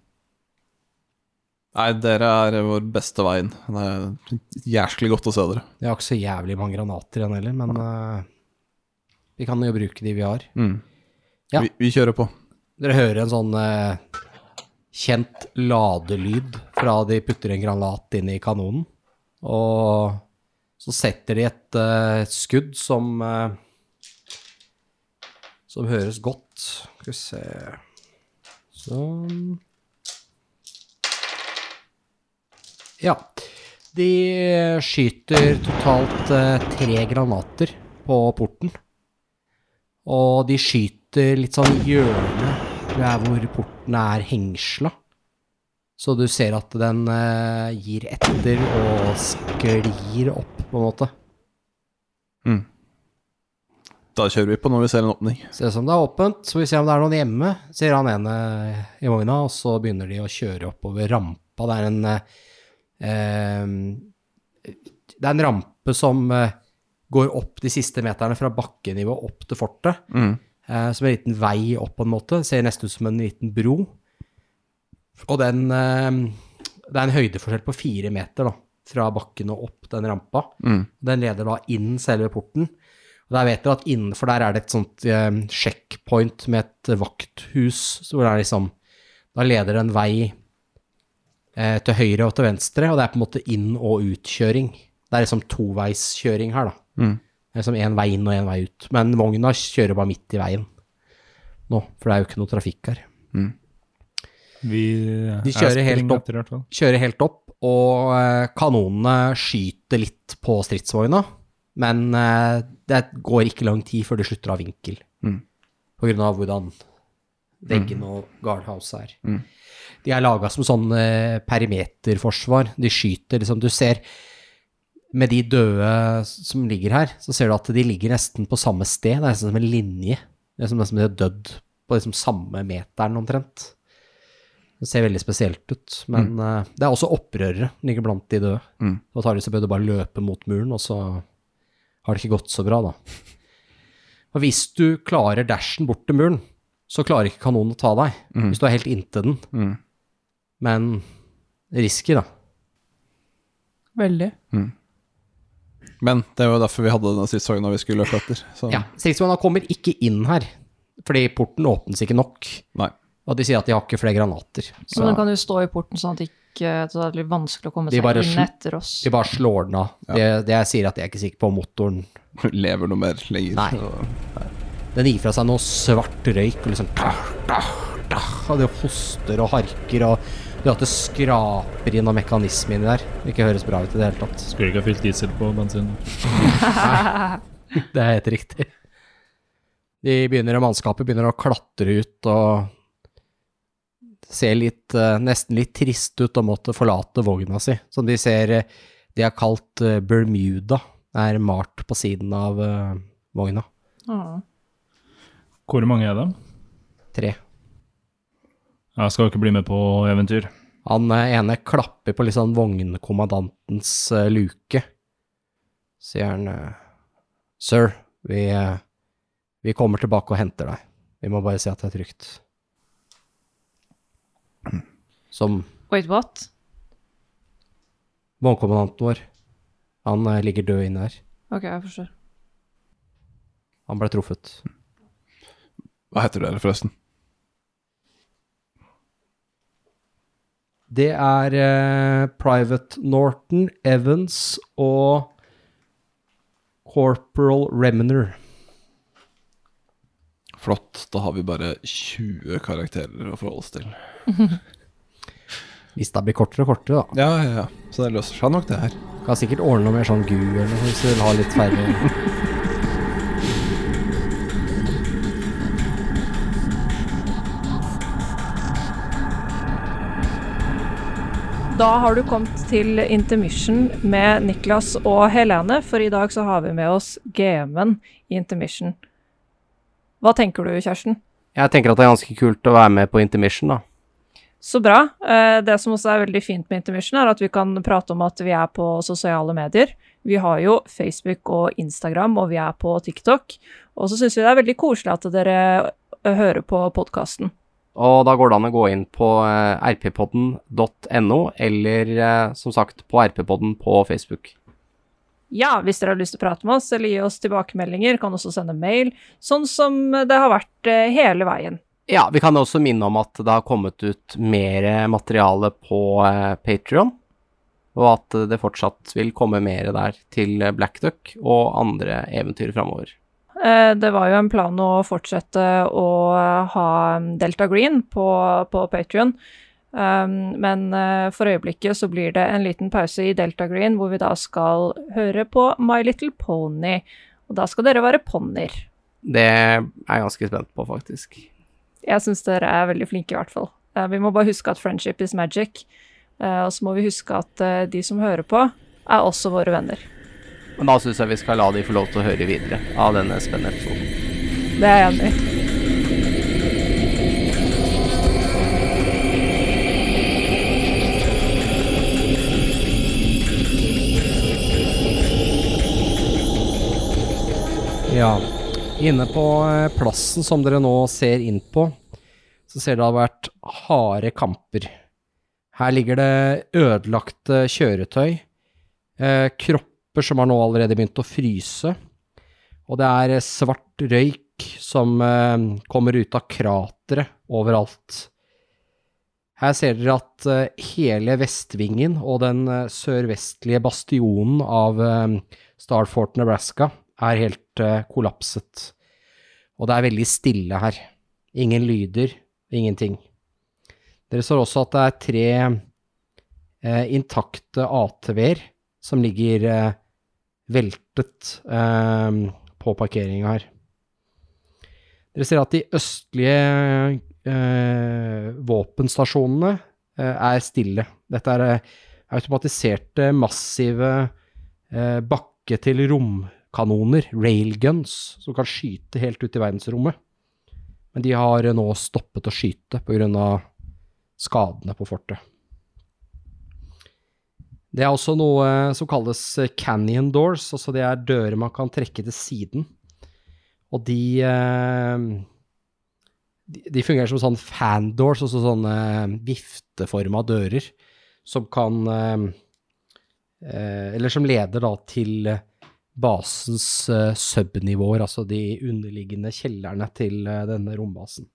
Nei, dere er vår beste veien. Det er jæsklig godt å se dere. Vi har ikke så jævlig mange granater igjen heller, men uh, vi kan jo bruke de vi har. Mm. Ja. Vi, vi kjører på. Dere hører en sånn uh, kjent ladelyd fra de putter en granat inn i kanonen. Og så setter de et eh, skudd som Som høres godt. Skal vi se Sånn. Ja. De skyter totalt eh, tre granater på porten. Og de skyter litt sånn i hjørnet der hvor porten er hengsla. Så du ser at den eh, gir etter og sklir opp, på en måte. Da kjører vi på når vi ser en åpning. Ser ut som det er åpent, så vi ser om det er noen hjemme, sier han ene i vogna, og så begynner de å kjøre oppover rampa. Det er en eh, Det er en rampe som eh, går opp de siste meterne fra bakkenivå opp til fortet. Mm. eh, som en liten vei opp på en måte. Ser nesten ut som en liten bro. Og den eh, Det er en høydeforskjell på fire meter da, fra bakken og opp den rampa. Mm. Den leder da inn selve porten. Og der vet dere at innenfor der er det et sånt checkpoint med et vakthus, så hvor det er liksom Da leder det en vei eh, til høyre og til venstre, og det er på en måte inn- og utkjøring. Det er liksom toveiskjøring her, da. Mm. Det er liksom én vei inn og én vei ut. Men vogna kjører bare midt i veien nå, for det er jo ikke noe trafikk her. Vi De kjører helt opp. etter, i hvert fall. Kjører helt opp, og eh, kanonene skyter litt på stridsvogna. Men eh, det går ikke lang tid før det slutter av vinkel. Mm. På grunn av hvordan veggen og guardhouse er. Mm. De er laga som sånn eh, perimeterforsvar. De skyter liksom Du ser med de døde som ligger her, så ser du at de ligger nesten på samme sted. Det er nesten som en linje. Det er som nesten de har dødd på liksom samme meteren omtrent. Det ser veldig spesielt ut, men eh, det er også opprørere ligger blant de døde. Mm. det, så bør du bare løpe mot muren, og så har det ikke gått så bra, da. Og hvis du klarer dashen bort til muren, så klarer ikke kanonen å ta deg. Hvis du er helt inntil den. Mm. Men risky, da. Veldig. Men det var jo derfor vi hadde denne stridsvogna vi skulle løpe etter. Så Ja, Stridsvogna kommer ikke inn her, fordi porten åpnes ikke nok. nei. Og de sier at de har ikke flere granater. Så Men den kan jo stå i porten sånn at ikke, så det er litt vanskelig å komme De seg inn etter oss. de bare slår den av. Det, det jeg sier at jeg er ikke sikker på om motoren Lever noe mer lenger. Nei. Så- Den gir fra seg noe svart røyk og liksom Og det hoster og harker og det at det skraper inn av mekanismen inni der. Det ikke høres bra ut i det hele tatt. Skulle ikke ha fylt diesel på bensin. Det er helt riktig. De begynner, mannskapet begynner å klatre ut og ser litt, eh, nesten litt trist ut og måtte forlate vogna si. Som de ser eh, De har kalt eh, Bermuda. Det er malt på siden av vogna. Ah. Hvor mange er det? Tre. Jeg skal ikke bli med på eventyr. Han eh, ene klapper på liksom vognkommandantens eh, luke. Sier han eh, Sir, vi, vi kommer tilbake og henter deg. Vi må bare si at det er trygt. Som Wait, what? vognkommandanten vår. Han ligger død inne her. Ok, jeg forstår. Han ble truffet. Hva heter dere, forresten? Det er eh, Private Norton, Evans og Corporal Remner. Flott. Da har vi bare 20 karakterer å forholde oss til. Lista blir kortere og kortere, da. Ja, ja, ja. Så det løser seg nok, det her. Kan sikkert ordne noe mer sånn GU eller noe hvis du vil ha litt færre Da har du kommet til intermission med Niklas og Helene, for i dag så har vi med oss GM-en i intermission. Hva tenker du, Kjersten? Jeg tenker at det er ganske kult å være med på intermission, da. Så bra. Eh, Det som også er veldig fint med intermission, er at vi kan prate om at vi er på sosiale medier. Vi har jo Facebook og Instagram, og vi er på TikTok. Og så syns vi det er veldig koselig at dere hører på podkasten. Og da går det an å gå inn på eh, rppodden.no, eller eh, som sagt på rppodden på Facebook. Ja, hvis dere har lyst til å prate med oss eller gi oss tilbakemeldinger, kan også sende mail, sånn som det har vært eh, hele veien. Ja, vi kan også minne om at det har kommet ut mer materiale på Patrion, og at det fortsatt vil komme mer der til Black Duck og andre eventyr framover. Eh, Det var jo en plan å fortsette å ha Delta Green på, på Patrion. Um, men eh, for øyeblikket så blir det en liten pause i Delta Green, hvor vi da skal høre på My Little Pony. Og da skal dere være ponnier. Det er jeg ganske spent på, faktisk. Jeg syns dere er veldig flinke, i hvert fall. Eh, Vi må bare huske at friendship is magic. Eh, Og så må vi huske at eh, de som hører på, er også våre venner. Men da syns jeg vi skal la de få lov til å høre videre av denne spennende episoden. Det er jeg enig i. Ja. Inne på eh, plassen som dere nå ser inn på, så ser det har vært harde kamper. Her ligger det ødelagte kjøretøy, eh, kropper som har nå allerede begynt å fryse, og det er eh, svart røyk som eh, kommer ut av krateret overalt. Her ser dere at eh, hele vestvingen og den sørvestlige bastionen av Starfort, Nebraska, er helt kollapset. Og det er veldig stille her. Ingen lyder, ingenting. Dere ser også at det er tre intakte ATV-er som ligger veltet eh, på parkeringa her. Dere ser at de østlige eh, våpenstasjonene eh, er stille. Dette er eh, automatiserte, massive eh, bakke-til-rom-kanoner, railguns, som kan skyte helt ut i verdensrommet. Men de har eh, nå stoppet å skyte pga. skadene på fortet. Det er også noe som kalles canyon doors, altså det er dører man kan trekke til siden. Og de, eh, de fungerer som sånn fandoors, altså sånne vifteforma dører, som kan eh, eh, Eller som leder da til basens subnivåer, altså de underliggende kjellerne til denne rombasen.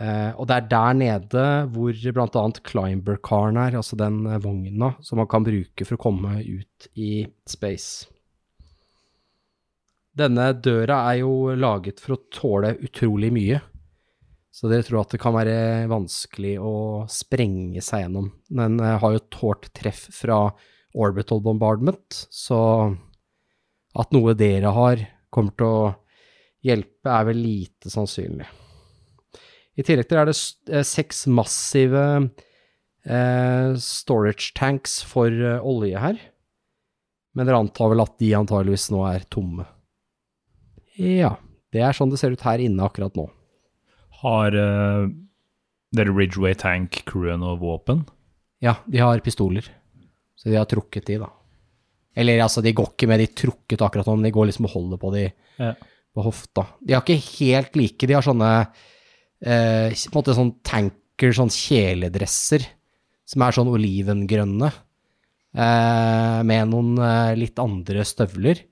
Eh, og det er der nede hvor annet Climber-karen er, altså den eh, vogna som man kan bruke for å komme ut i space. Denne døra er jo laget for å tåle utrolig mye, så dere tror at det kan være vanskelig å sprenge seg gjennom. Den eh, har jo tålt treff fra orbital bombardment, så at noe dere har kommer til å hjelpe, er vel lite sannsynlig. I tillegg til er det eh, seks massive eh, storage tanks for eh, olje her. Men dere antar vel at de antageligvis nå er tomme. Ja, det er sånn det ser ut her inne akkurat nå. Har uh, dere Ridgeway Tank-crewet noe våpen? Ja, de har pistoler. Så de har trukket de, da. Eller altså, de går ikke med de trukket akkurat nå, men de går liksom og holder på de Ja. på hofta. De har ikke helt like, de har sånne eh, på en måte sånn tanker, sånn kjeledresser, som er sånn olivengrønne, eh, med noen eh, litt andre støvler.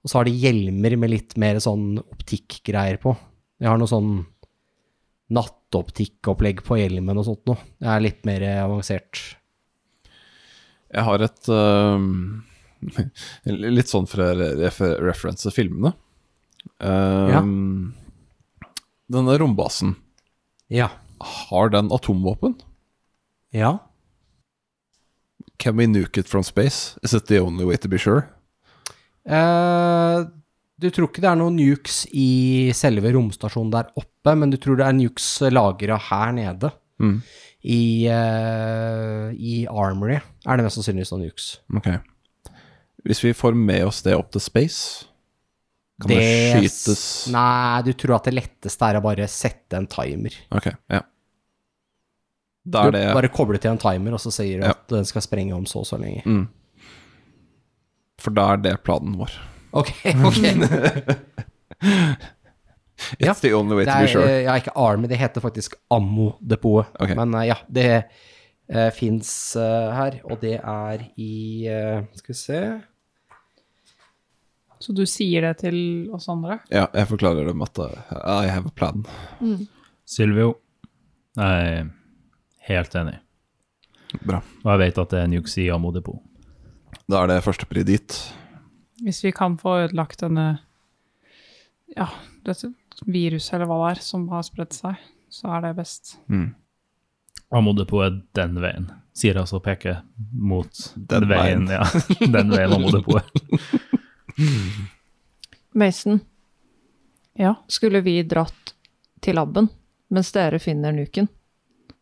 Og så har de hjelmer med litt mer sånn optikkgreier på. De har noe sånn nattoptikkopplegg på hjelmen og sånt noe. Det er litt mer avansert. Jeg har et uh, Litt sånn for å refer referense filmene. ja. Denne rombasen, Ja. har den atomvåpen? Ja. Can we nuke it from space? Is it the only way to be sure? Uh, du tror ikke det er noen nukes i selve romstasjonen der oppe, men du tror det er nukes lagra her nede. Mm. I, uh, I Armory er det mest sannsynligvis noen nukes. Ok. Hvis vi får med oss det opp til space, kan det, skytes Nei, du tror at det letteste er å bare sette en timer. Ok, ja. Da er du det bare kobler til en timer, og så sier du Ja. at den skal sprenge om så og så lenge. mm. For da er det planen vår. Ok, ok. Ja, It's the only way Det to be sure. eh, ja, ikke Army, det heter faktisk Ammo-depotet. Ok. Men eh, ja, det uh, fins her, og det er i uh, Skal vi se Så du sier det til oss andre? Ja, jeg forklarer dem at uh, I have a plan. Silvio, jeg er helt enig. Bra. Og jeg vet at det er nukes i Ammo Da er det førstepri dit. Hvis vi kan få ødelagt denne Ja, dette viruset eller hva det er som har spredt seg, så er det best. Mm. Amodepo er den veien, sier altså så peker mot Den veien. veien. Ja, den veien Amodepo Depot Mason, Ja. skulle vi dratt til laben mens dere finner nuken,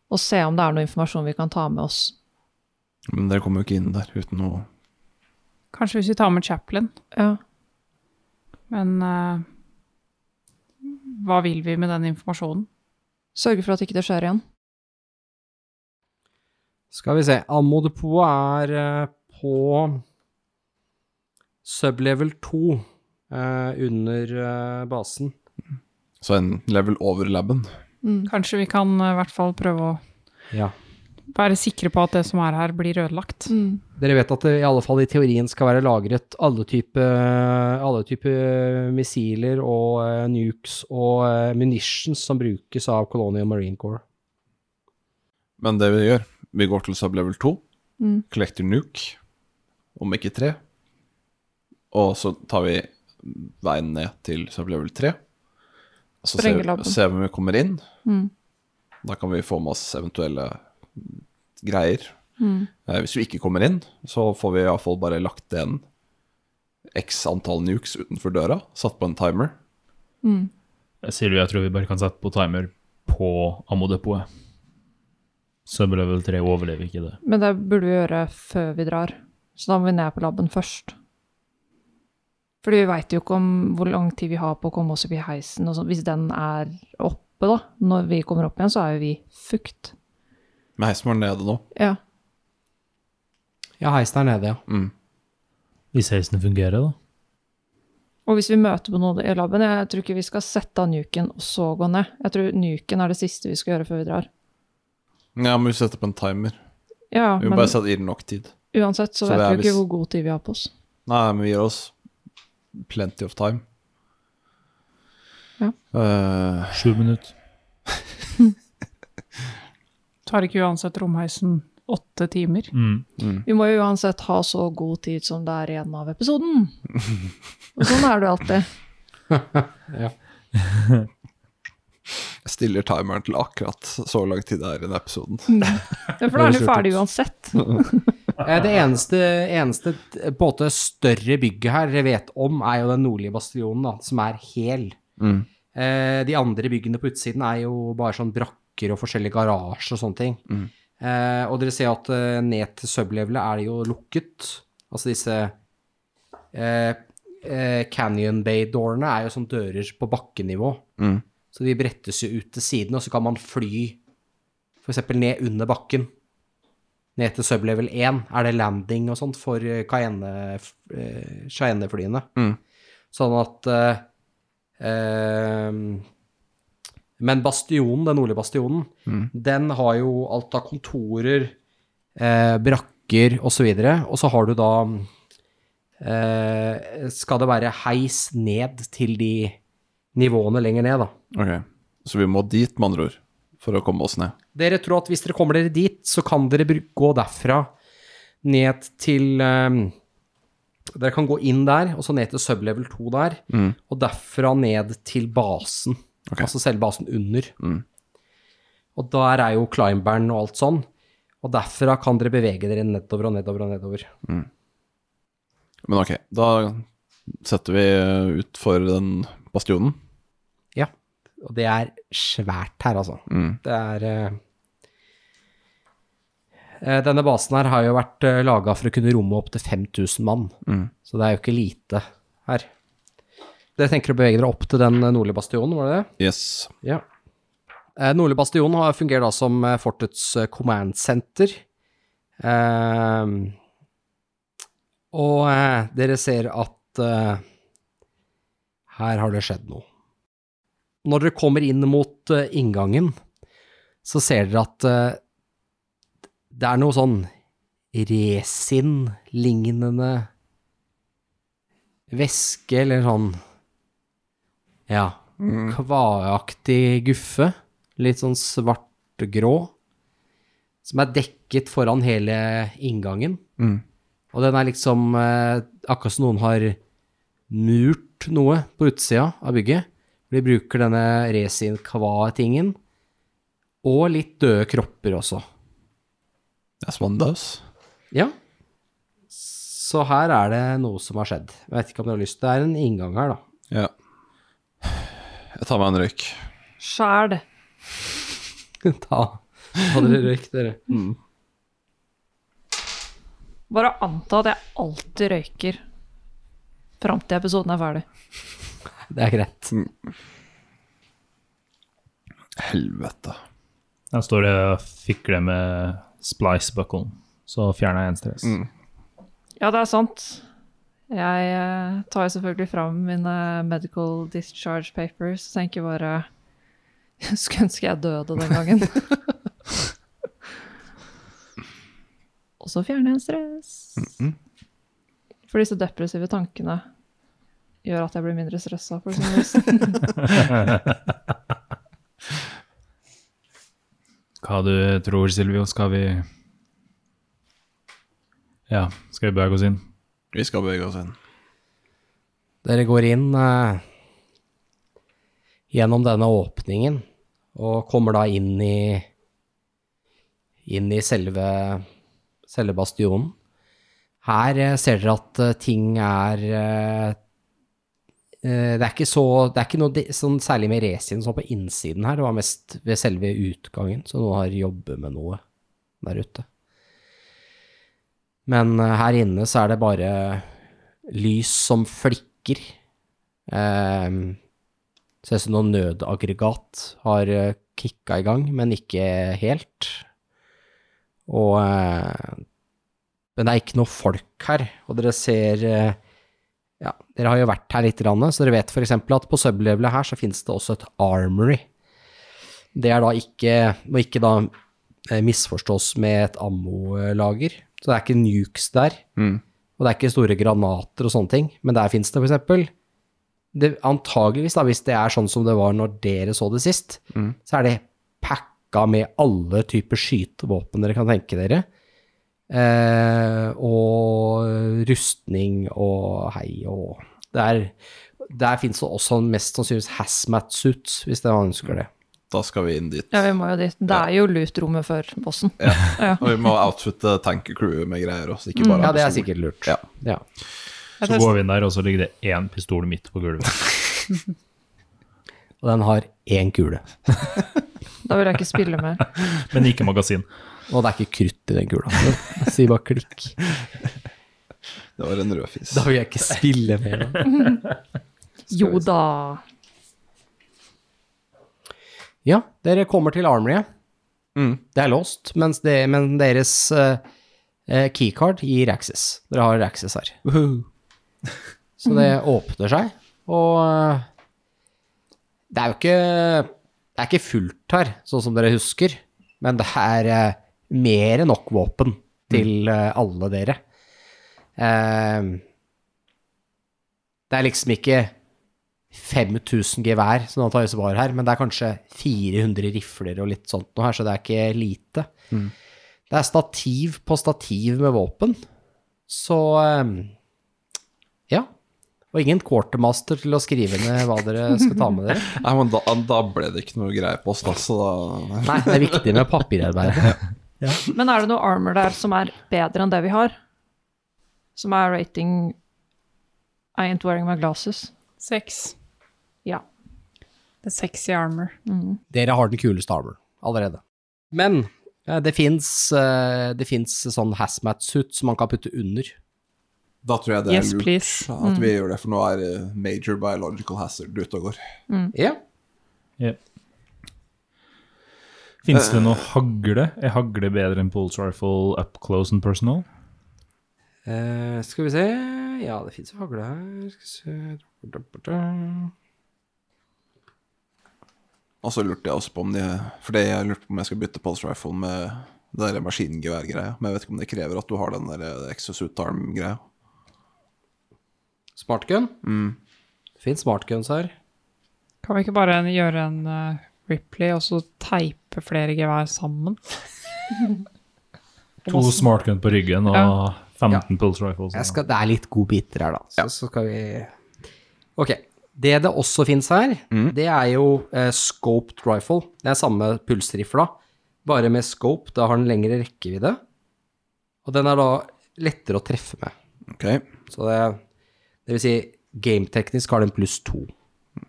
og se om det er noe informasjon vi kan ta med oss? Men dere kommer jo ikke inn der uten noe Kanskje hvis vi tar med Chaplin. Ja. Men uh, hva vil vi med den informasjonen? Sørge for at ikke det skjer igjen. Skal vi se. Ammo er eh, på sublevel 2 eh, under eh, basen. Så en level over laben. Kanskje vi kan eh, i hvert fall prøve å Ja. være sikre på at det som er her, blir ødelagt. Dere vet at det i alle fall i teorien skal være lagret alle typer type missiler og uh, nukes og uh, munitions som brukes av Colonial Marine Corps. Men det vi gjør, vi går til sublevel 2, Mm. collector nuke, om ikke 3, og så tar vi veien ned til sublevel 3. Og så ser, vi, ser vi om vi kommer inn. Mm. Da kan vi få med oss eventuelle greier. Mm. Eh, hvis vi ikke kommer inn, så får vi iallfall bare lagt en x antall nukes utenfor døra, satt på en timer. Silvio, jeg tror vi bare kan sette på timer på ammodepotet? Sublevel 3 overlever ikke det. Men det burde vi gjøre før vi drar. Så da må vi ned på laben først. Fordi vi veit jo ikke om hvor lang tid vi har på å komme oss opp i heisen. og sånn. Hvis den er oppe, da, når vi kommer opp igjen, så er jo vi fukt. Men heisen var nede nå. Ja. Ja, heisen er nede, ja. Mm. Hvis heisen fungerer, da. Og hvis vi møter på noe i laben, jeg tror ikke vi skal sette av nuken og så gå ned. Jeg tror nuken er det siste vi skal gjøre før vi drar. Ja, men vi setter på en timer. Ja, Vi må men bare sette inn nok tid. uansett så, Så vet er vi jo ikke hvis- hvor god tid vi har på oss. Nei, men vi gir oss plenty of time. Ja. Eh, Sju minutter. Tar ikke uansett romheisen åtte timer? Mm. Vi må jo uansett ha så god tid som det er igjen av episoden. Og sånn er det jo alltid. jeg stiller timeren til akkurat så lang tid det er i den episoden. Ja, for da er du ferdig uansett. Eh, Det eneste, eneste på en måte større bygget her dere vet om, er jo den nordlige bastionen, da, som er hel. Mm. Eh, de andre byggene på utsiden er jo bare sånn brakker og forskjellige garasjer og sånne ting. Mm. Eh, og dere ser at ned til sublevelet er det jo lukket. Altså disse eh, eh, Canyon Bay-dårene er jo sånn dører på bakkenivå. Mm. Så de brettes jo ut til siden, og så kan man fly f.eks. ned under bakken. Ned til sublevel 1 er det landing og sånt for eh, Cayenne- eh. Mm. Sånn at eh, eh, Men bastionen, den nordlige bastionen, Mm. den har jo alt av kontorer, eh, brakker osv. Og, så og så har du da eh, Skal det være heis ned til de nivåene lenger ned, da. Ok, så vi må dit, med andre ord, for å komme oss ned. Dere tror at hvis dere kommer dere dit, så kan dere gå derfra ned til um, Dere kan gå inn der, og så ned til sublevel 2 der, Mm. og derfra ned til basen. Okay. Altså selve basen under. Mm. Og der er jo climberen og alt sånn. Og derfra kan dere bevege dere nedover og nedover og nedover. Men ok, da setter vi ut for den bastionen. Og det er svært her, altså. Mm. Det er eh, eh, Denne basen her har jo vært uh, laga for å kunne romme opptil 5000 mann. Mm. Så det er jo ikke lite her. Dere tenker å bevege dere opp til den eh, nordlige bastionen, var det det? Yes. Ja. Uh, Nordlig bastion har fungert da som eh, fortets eh, command center. Uh, og eh, dere ser at eh, her har det skjedd noe. Når dere kommer inn mot eh, inngangen, så ser dere at eh, det er noe sånn resin-lignende væske, eller sånn ja, kvaaktig guffe, litt sånn svart-grå, som er dekket foran hele inngangen. Mm. Og den er liksom eh, akkurat som noen har murt noe på utsida av bygget. De bruker denne resin-kva-tingen, og litt døde kropper også. Det er Svandaus. Ja. Så her er det noe som har skjedd. Jeg vet ikke om dere har lyst Det er en inngang her, da. Ja. Jeg tar meg en røyk. Sjæl. Ta, ta dere røyk, dere. Bare anta at jeg alltid røyker fram til episoden er ferdig. Det er greit. Helvete. Der står og fikler med splice-bucklen, så fjerner jeg en stress. Mm. Ja, det er sant. Jeg eh, tar jo selvfølgelig fram mine medical discharge papers og tenker bare Skulle ønske jeg døde den gangen. og så fjerner jeg en stress. For disse depressive tankene gjør at jeg blir mindre stressa. For sånn vis. Hva du tror, Silvio? Skal vi Ja, skal vi bevege oss inn? Vi skal bevege oss inn. Dere går inn eh, gjennom denne åpningen og kommer da inn i inn i selve, selve bastionen. Her eh, ser dere at eh, ting er eh, eh, Det er ikke så Det er ikke noe sånn særlig med racing sånn på innsiden her, det var mest ved selve utgangen, så noen har jobbet med noe der ute. Men eh, her inne så er det bare lys som flikker. Eh, ser ut som noe nødaggregat har eh, kicka i gang, men ikke helt. Og eh, Men det er ikke noe folk her, og dere ser eh, ja, dere har jo vært her litt, så dere vet f.eks. at på sublevelet her så finnes det også et armory. Det er da ikke, må ikke da eh, misforstås med et ammolager. Så det er ikke nukes der. Og det er ikke store granater og sånne ting, men der finnes det f.eks. Det, antageligvis, da, hvis det er sånn som det var når dere så det sist, så er det packa med alle typer skytevåpen dere kan tenke dere. Eh, og rustning og hei og Der, der fins det også mest sannsynligvis hazmat suits, hvis det man ønsker det. Da skal vi inn dit. Ja, vi må jo dit. Det er jo lut-rommet før bossen. Ja. Og vi må outfitte tankercrewet med greier også, ikke bare Ja, det er sikkert lurt. Ja. Ja. Så går vi inn der, og så ligger det én pistol midt på gulvet. Og den har én kule. Da vil jeg ikke spille mer. Men ikke magasin. Og det er ikke krutt i den kula. Jeg sier bare klikk. Det var en rødfis. Da vil jeg ikke spille mer. da. Jo da. Ja, dere kommer til Armoryet. Mm. Det er låst, mens det, men deres eh, eh, keycard gir access. Dere har access her. Så det åpner seg, og eh, det er jo ikke Det er ikke fullt her, sånn som dere husker, men det er mer enn nok våpen til eh, alle dere. Eh, det er liksom ikke 5000 gevær som antakeligvis var her, men det er kanskje 400 rifler og litt sånt noe her, så det er ikke lite. Det er stativ på stativ med våpen, så eh, ja. Og ingen quartermaster til å skrive ned hva dere skal ta med dere. Nei, men da, da ble det ikke noe greie på oss, da, så da Nei, det er viktig med papirarbeid. Men er det noe armor der som er bedre enn det vi har? Som er rating I ain't wearing my glasses. Seks. Ja. Det er sexy armor. Dere har den kuleste armor allerede. Men eh, det fins sånn hazmat-suit som man kan putte under. Da tror jeg det er Yes, lurt please. at vi gjør det, for nå er eh, major biological hazard ute og går. Ja. Fins det noe hagle? Er hagle bedre enn pulse rifle up close and personal? Uh, skal vi se Ja, det fins jo hagle her. Skal vi se Og så lurte jeg også på om de Fordi jeg lurte på om jeg skal bytte pulse rifle med det der maskingeværgreia. Men jeg vet ikke om det krever at du har den der eh, exosuit arm-greia. Smartgun. Det fins smartguns her. Kan vi ikke bare gjøre en eh, Ripley og så teipe flere gevær sammen? To smartgun på ryggen og Ja. 15 pulse rifles. Jeg skal, det er litt godbiter her, da. Så, så skal vi Ok. Det det også fins her, det er jo eh, scoped rifle. Det er samme pulsrifla, bare med scope. Da har den lengre rekkevidde. Og den er da lettere å treffe med. Okay. Så det, det vil si, gameteknisk har den pluss to,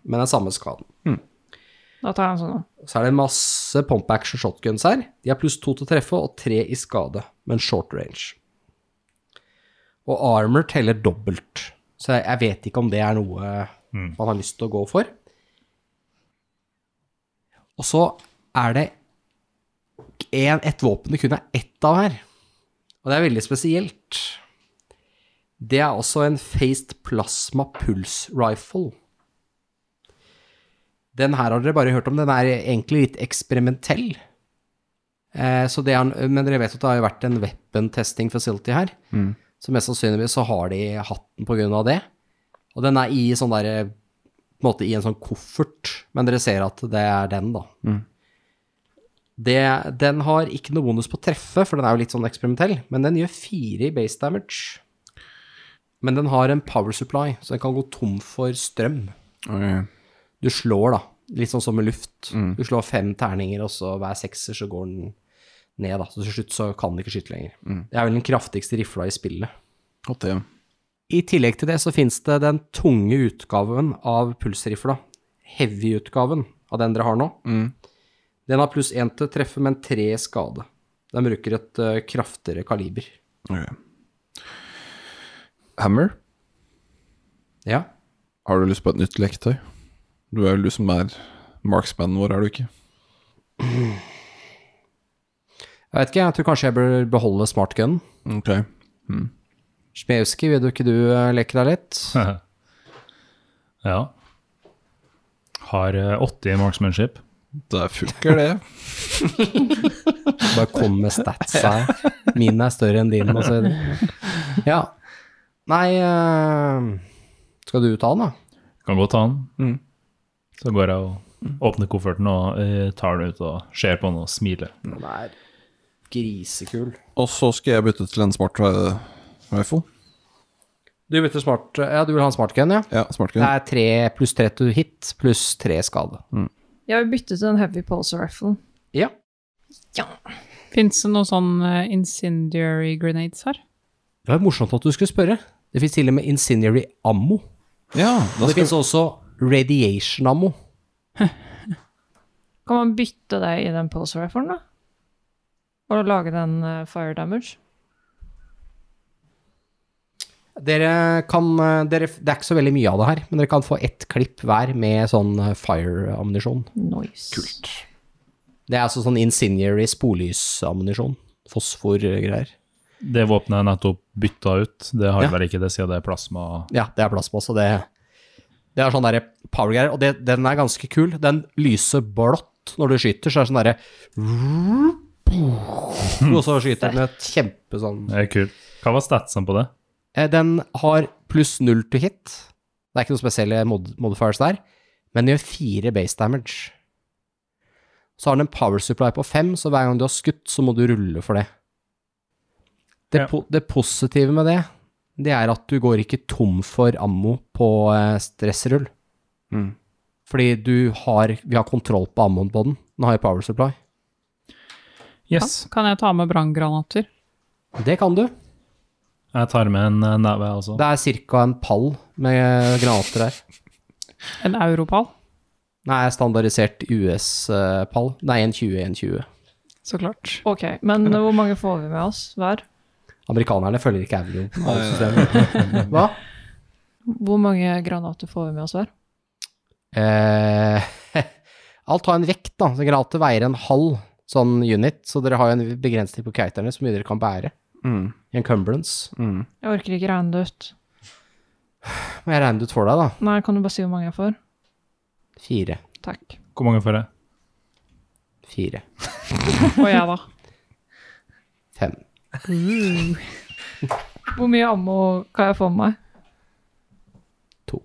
men det er samme skaden. Da tar jeg en sånn. Så er det masse pump action shotguns her. De har pluss to til å treffe og tre i skade, men short range. Og armor teller dobbelt, så jeg, jeg vet ikke om det er noe man har lyst til å gå for. Og så er det en, et våpen det kun er ett av her, og det er veldig spesielt. Det er også en Faced Plasma Pulse Rifle. Den her har dere bare hørt om. Den er egentlig litt eksperimentell. Eh, så det er, men dere vet at det har jo vært en weapon testing facility her. Så mest sannsynligvis så har de hatt den av det. Og den er i sånn der, måte i en sånn koffert, men dere ser at det er den, da. Det, den har ikke noe bonus på å treffe, for den er jo litt sånn eksperimentell, men den gjør fire i base damage. Men den har en power supply, så den kan gå tom for strøm. Ok. Du slår, da. Litt sånn som med luft. Du slår fem terninger, og så hver sekser så går den ned, da. Så til slutt så kan den ikke skyte lenger. Det er vel den kraftigste rifla i spillet. Godt ja. I tillegg til det så fins det den tunge utgaven av pulsrifla. Heavy-utgaven av den dere har nå. Den har pluss én til treffe, men tre skade. Den bruker et uh, kraftigere kaliber. Okay. Hammer, Ja. har du lyst på et nytt leketøy? Du er vel du som er marksmannen vår, er du ikke? Jeg vet ikke, jeg tror kanskje jeg bør beholde smartgun. Ok. Smeuski, vil du ikke du eh, leke deg litt? ja. Har eh, 80 marksmanship. Det funker, det. Bare kom med statsa. Min er større enn din, og så Ja. Nei eh, Skal du ta den, da? Kan godt ta den. Mm. Så går jeg og åpner kofferten og eh, tar den ut og ser på den og smiler. Den er grisekul. Og så skal jeg bytte til en smart ri- rifle. Du bytter smart Ja, du vil ha en smartgun, ja? Ja, smart gun. Det er tre pluss tre til hit, pluss tre skade. Jeg vil bytte til en heavy pulse rifle. Ja. Fins det noen sånn eh, incendiary grenades her? Det var morsomt at du skulle spørre. Det fins til og med incendiary ammo. Ja, da det skal fins også radiation ammo. Kan man bytte det i den pulse riflen, da? Og lage den eh, fire damage? Dere kan eh, dere, Det er ikke så veldig mye av det her, men dere kan få ett klipp hver med sånn eh, fire-ammunisjon. Nice. Kult. Det er altså sånn incendiary spolysammunisjon. Fosfor-greier. Det våpenet jeg nettopp bytta ut, det har Ja. vel ikke det siden det er plasma Ja, det er plasma, på, så det Det er sånn derre power-greier, og det, den er ganske kul. Den lyser blått når du skyter, så er det sånn derre Og så skyter den et kjempe sånn Det er kult. Hva var statsen på det? Eh, Den har pluss null to hit. Det er ikke noe spesielle mod modifiers der, men den gjør fire base damage. Så har den en power supply på fem, så hver gang du har skutt, så må du rulle for det. Det, Ja. po det positive med det, det er at du går ikke tom for ammo på eh, stressrull. Mm. Fordi du har Vi har kontroll på ammoen på den. Den har jo power supply. Yes. Kan jeg ta med branngranater? Det kan du. Jeg tar med en eh, neve, jeg også. Det er ca. en pall med granater der. En europall? Nei, standardisert US-pall. Nei, en 20-120. Så klart. Ok, men hvor mange får vi med oss hver? Amerikanerne følger ikke euro-systemet. Hva? Hvor mange granater får vi med oss hver? Eh, alt har en vekt, da. Så granater veier en halv sånn unit, så dere har jo en begrensning på kiterne så mye dere kan bære. Mm. Encumbrance. Mm. Jeg orker ikke regne det ut. Må jeg regne det ut for deg, da? Nei, kan du bare si hvor mange jeg får? Fire. Takk. Hvor mange får jeg? Fire. Og jeg, da? Fem. Hvor mye ammo kan jeg få med meg? To.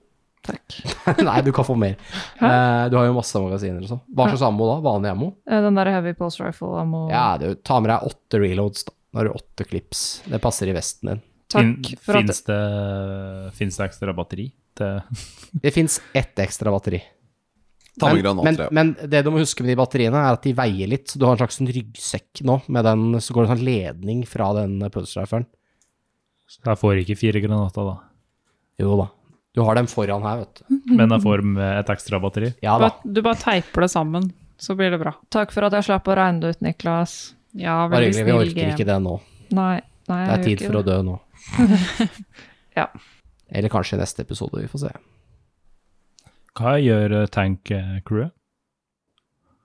Takk. Nei, du kan få mer. Uh, du har jo masse magasiner og sånn. Hva slags ammo da? Vanlig ammo? Uh, Den der heavy pulse rifle-ammo. Ja, du tar med deg åtte reloads, da. Da har du åtte clips. Det passer i vesten din. Takk for at Fins det, det ekstra batteri til Det fins ett ekstra batteri. Ta med men, granater, men, ja. men det du må huske med de batteriene, er at de veier litt, så du har en slags sånn ryggsekk nå, med den, så går det en sånn ledning fra den pulse-riferen. Jeg får ikke fire granater, da. Jo da. Du har dem foran her, vet du. Men jeg får med et ekstra batteri. Ja da. Du bare teiper det sammen, så blir det bra. Takk for at jeg slapp å regne det ut, Niklas. Ja, veldig snill game. Vi orker ikke det nå. Nei, nei, Det er tid for å dø nå. Ja. Eller kanskje i neste episode, vi får se. Hva gjør eh, tank-crewet?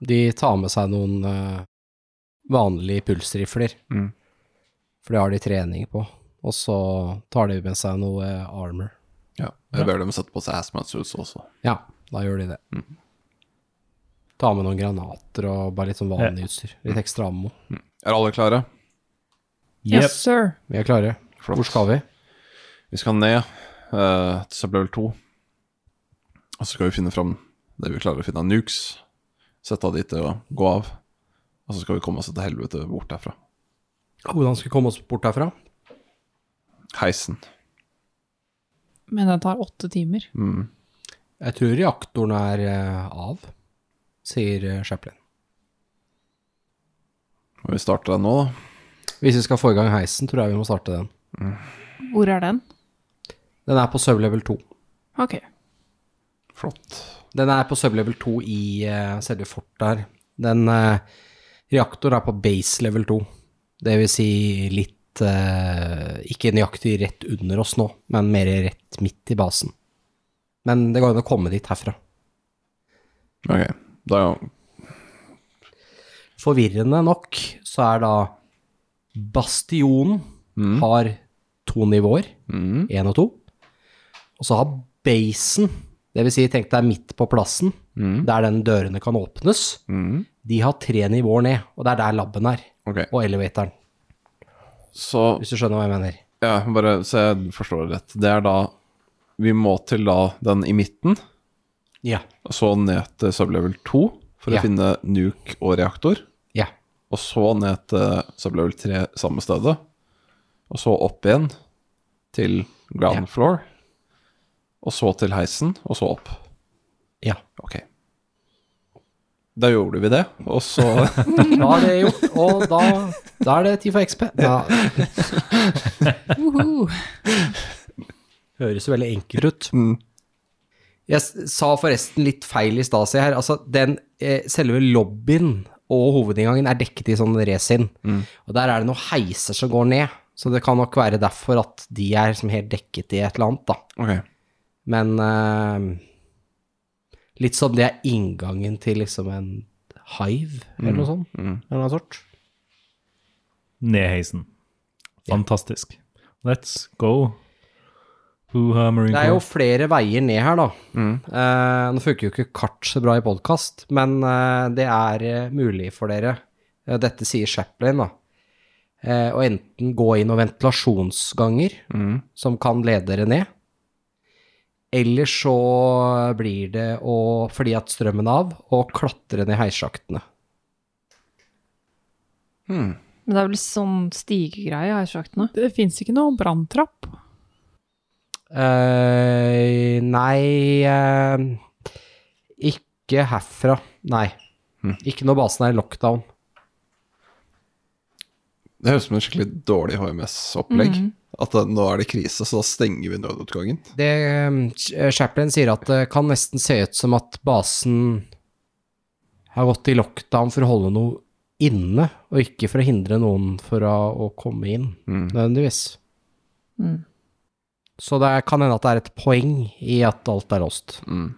De tar med seg noen eh, vanlige pulsrifler, Mm. for det har de trening på. Og så tar de med seg noe eh, armor. Ja. Jeg ber dem sette på seg hazmat suits også. Ja, da gjør de det. Ta med noen granater og bare litt sånn vanlig utstyr. Litt ekstra ammo. Er alle klare? Yes, sir. Vi er klare. Flott. Hvor skal vi? Vi skal ned uh, til sublevel 2. Og så skal vi finne fram det vi klarer å finne av nukes. Sette av dit og gå av. Og så skal vi komme oss til helvete bort derfra. Hvordan skal vi komme oss bort derfra? Heisen. Men den tar åtte timer. Mm. Jeg tror reaktoren er eh, av, sier eh, Chaplin. Må vi starte den nå, da? Hvis vi skal få i gang heisen, tror jeg vi må starte den. Hvor er den? Den er på sublevel 2. Ok. Flott. Den er på sublevel 2 i uh, selve fortet her. Den uh, reaktor er på base level 2. Det vil si litt eh, Ikke nøyaktig rett under oss nå, men mer rett midt i basen. Men det går an å komme dit herfra. Ok. Da Forvirrende nok så er da Bastionen Mm. har to nivåer, Mm. og to. Og så har basen, det vil si tenk deg midt på plassen, Mm. der den dørene kan åpnes, Mm. de har tre nivåer ned, og det er der laben er, Okay. og elevatoren, så hvis du skjønner hva jeg mener. Ja, bare så jeg forstår det rett. Det er da Vi må til da den i midten, Ja. og så ned til sublevel 2 for Ja. å finne nuke og reaktor. Ja. Og så ned til sublevel 3 samme stedet. Og så opp igjen til ground Ja. floor. Og så til heisen, og så opp. Ja. Ok. Da gjorde vi det, og så Da er det gjort, og da, da er det tid for XP. Da Uhu. høres veldig enkelt ut. Mm. Jeg sa forresten litt feil i stad, se her. Altså, den, eh, selve lobbyen og hovedinngangen er dekket i sånn resin. Og der er det noen heiser som går ned. Så det kan nok være derfor at de er helt dekket i et eller annet, da. Ok. Men uh, litt sånn det er inngangen til liksom en hive, eller noe sånt. Mm. Eller noe sort. Ned heisen. Fantastisk. Let's go. Det er jo flere veier ned her, da. Mm. Eh, nå funker jo ikke kart så bra i podkast, men eh, det er mulig for dere. Dette sier Chaplin, da. Eh, å enten gå inn noen ventilasjonsganger Mm. som kan lede dere ned, eller så blir det å, fordi at strømmen er av, å klatre ned heissjaktene. Hmm. Men det er vel sånn stigegreie, i heissjaktene? Det fins ikke noe branntrapp. Uh, nei uh, Ikke herfra. Nei. Hmm. Ikke når basen er i lockdown. Det høres ut som en skikkelig dårlig HMS-opplegg. Mhm. At det, nå er det krise, så da stenger vi nødutgangen. Det eh, Chaplin sier at det kan nesten se ut som at basen har gått i lockdown for å holde noe inne, og ikke for å hindre noen for å, å komme inn, Mm. nødvendigvis. Mm. Så det kan hende at det er et poeng i at alt er låst. Mm.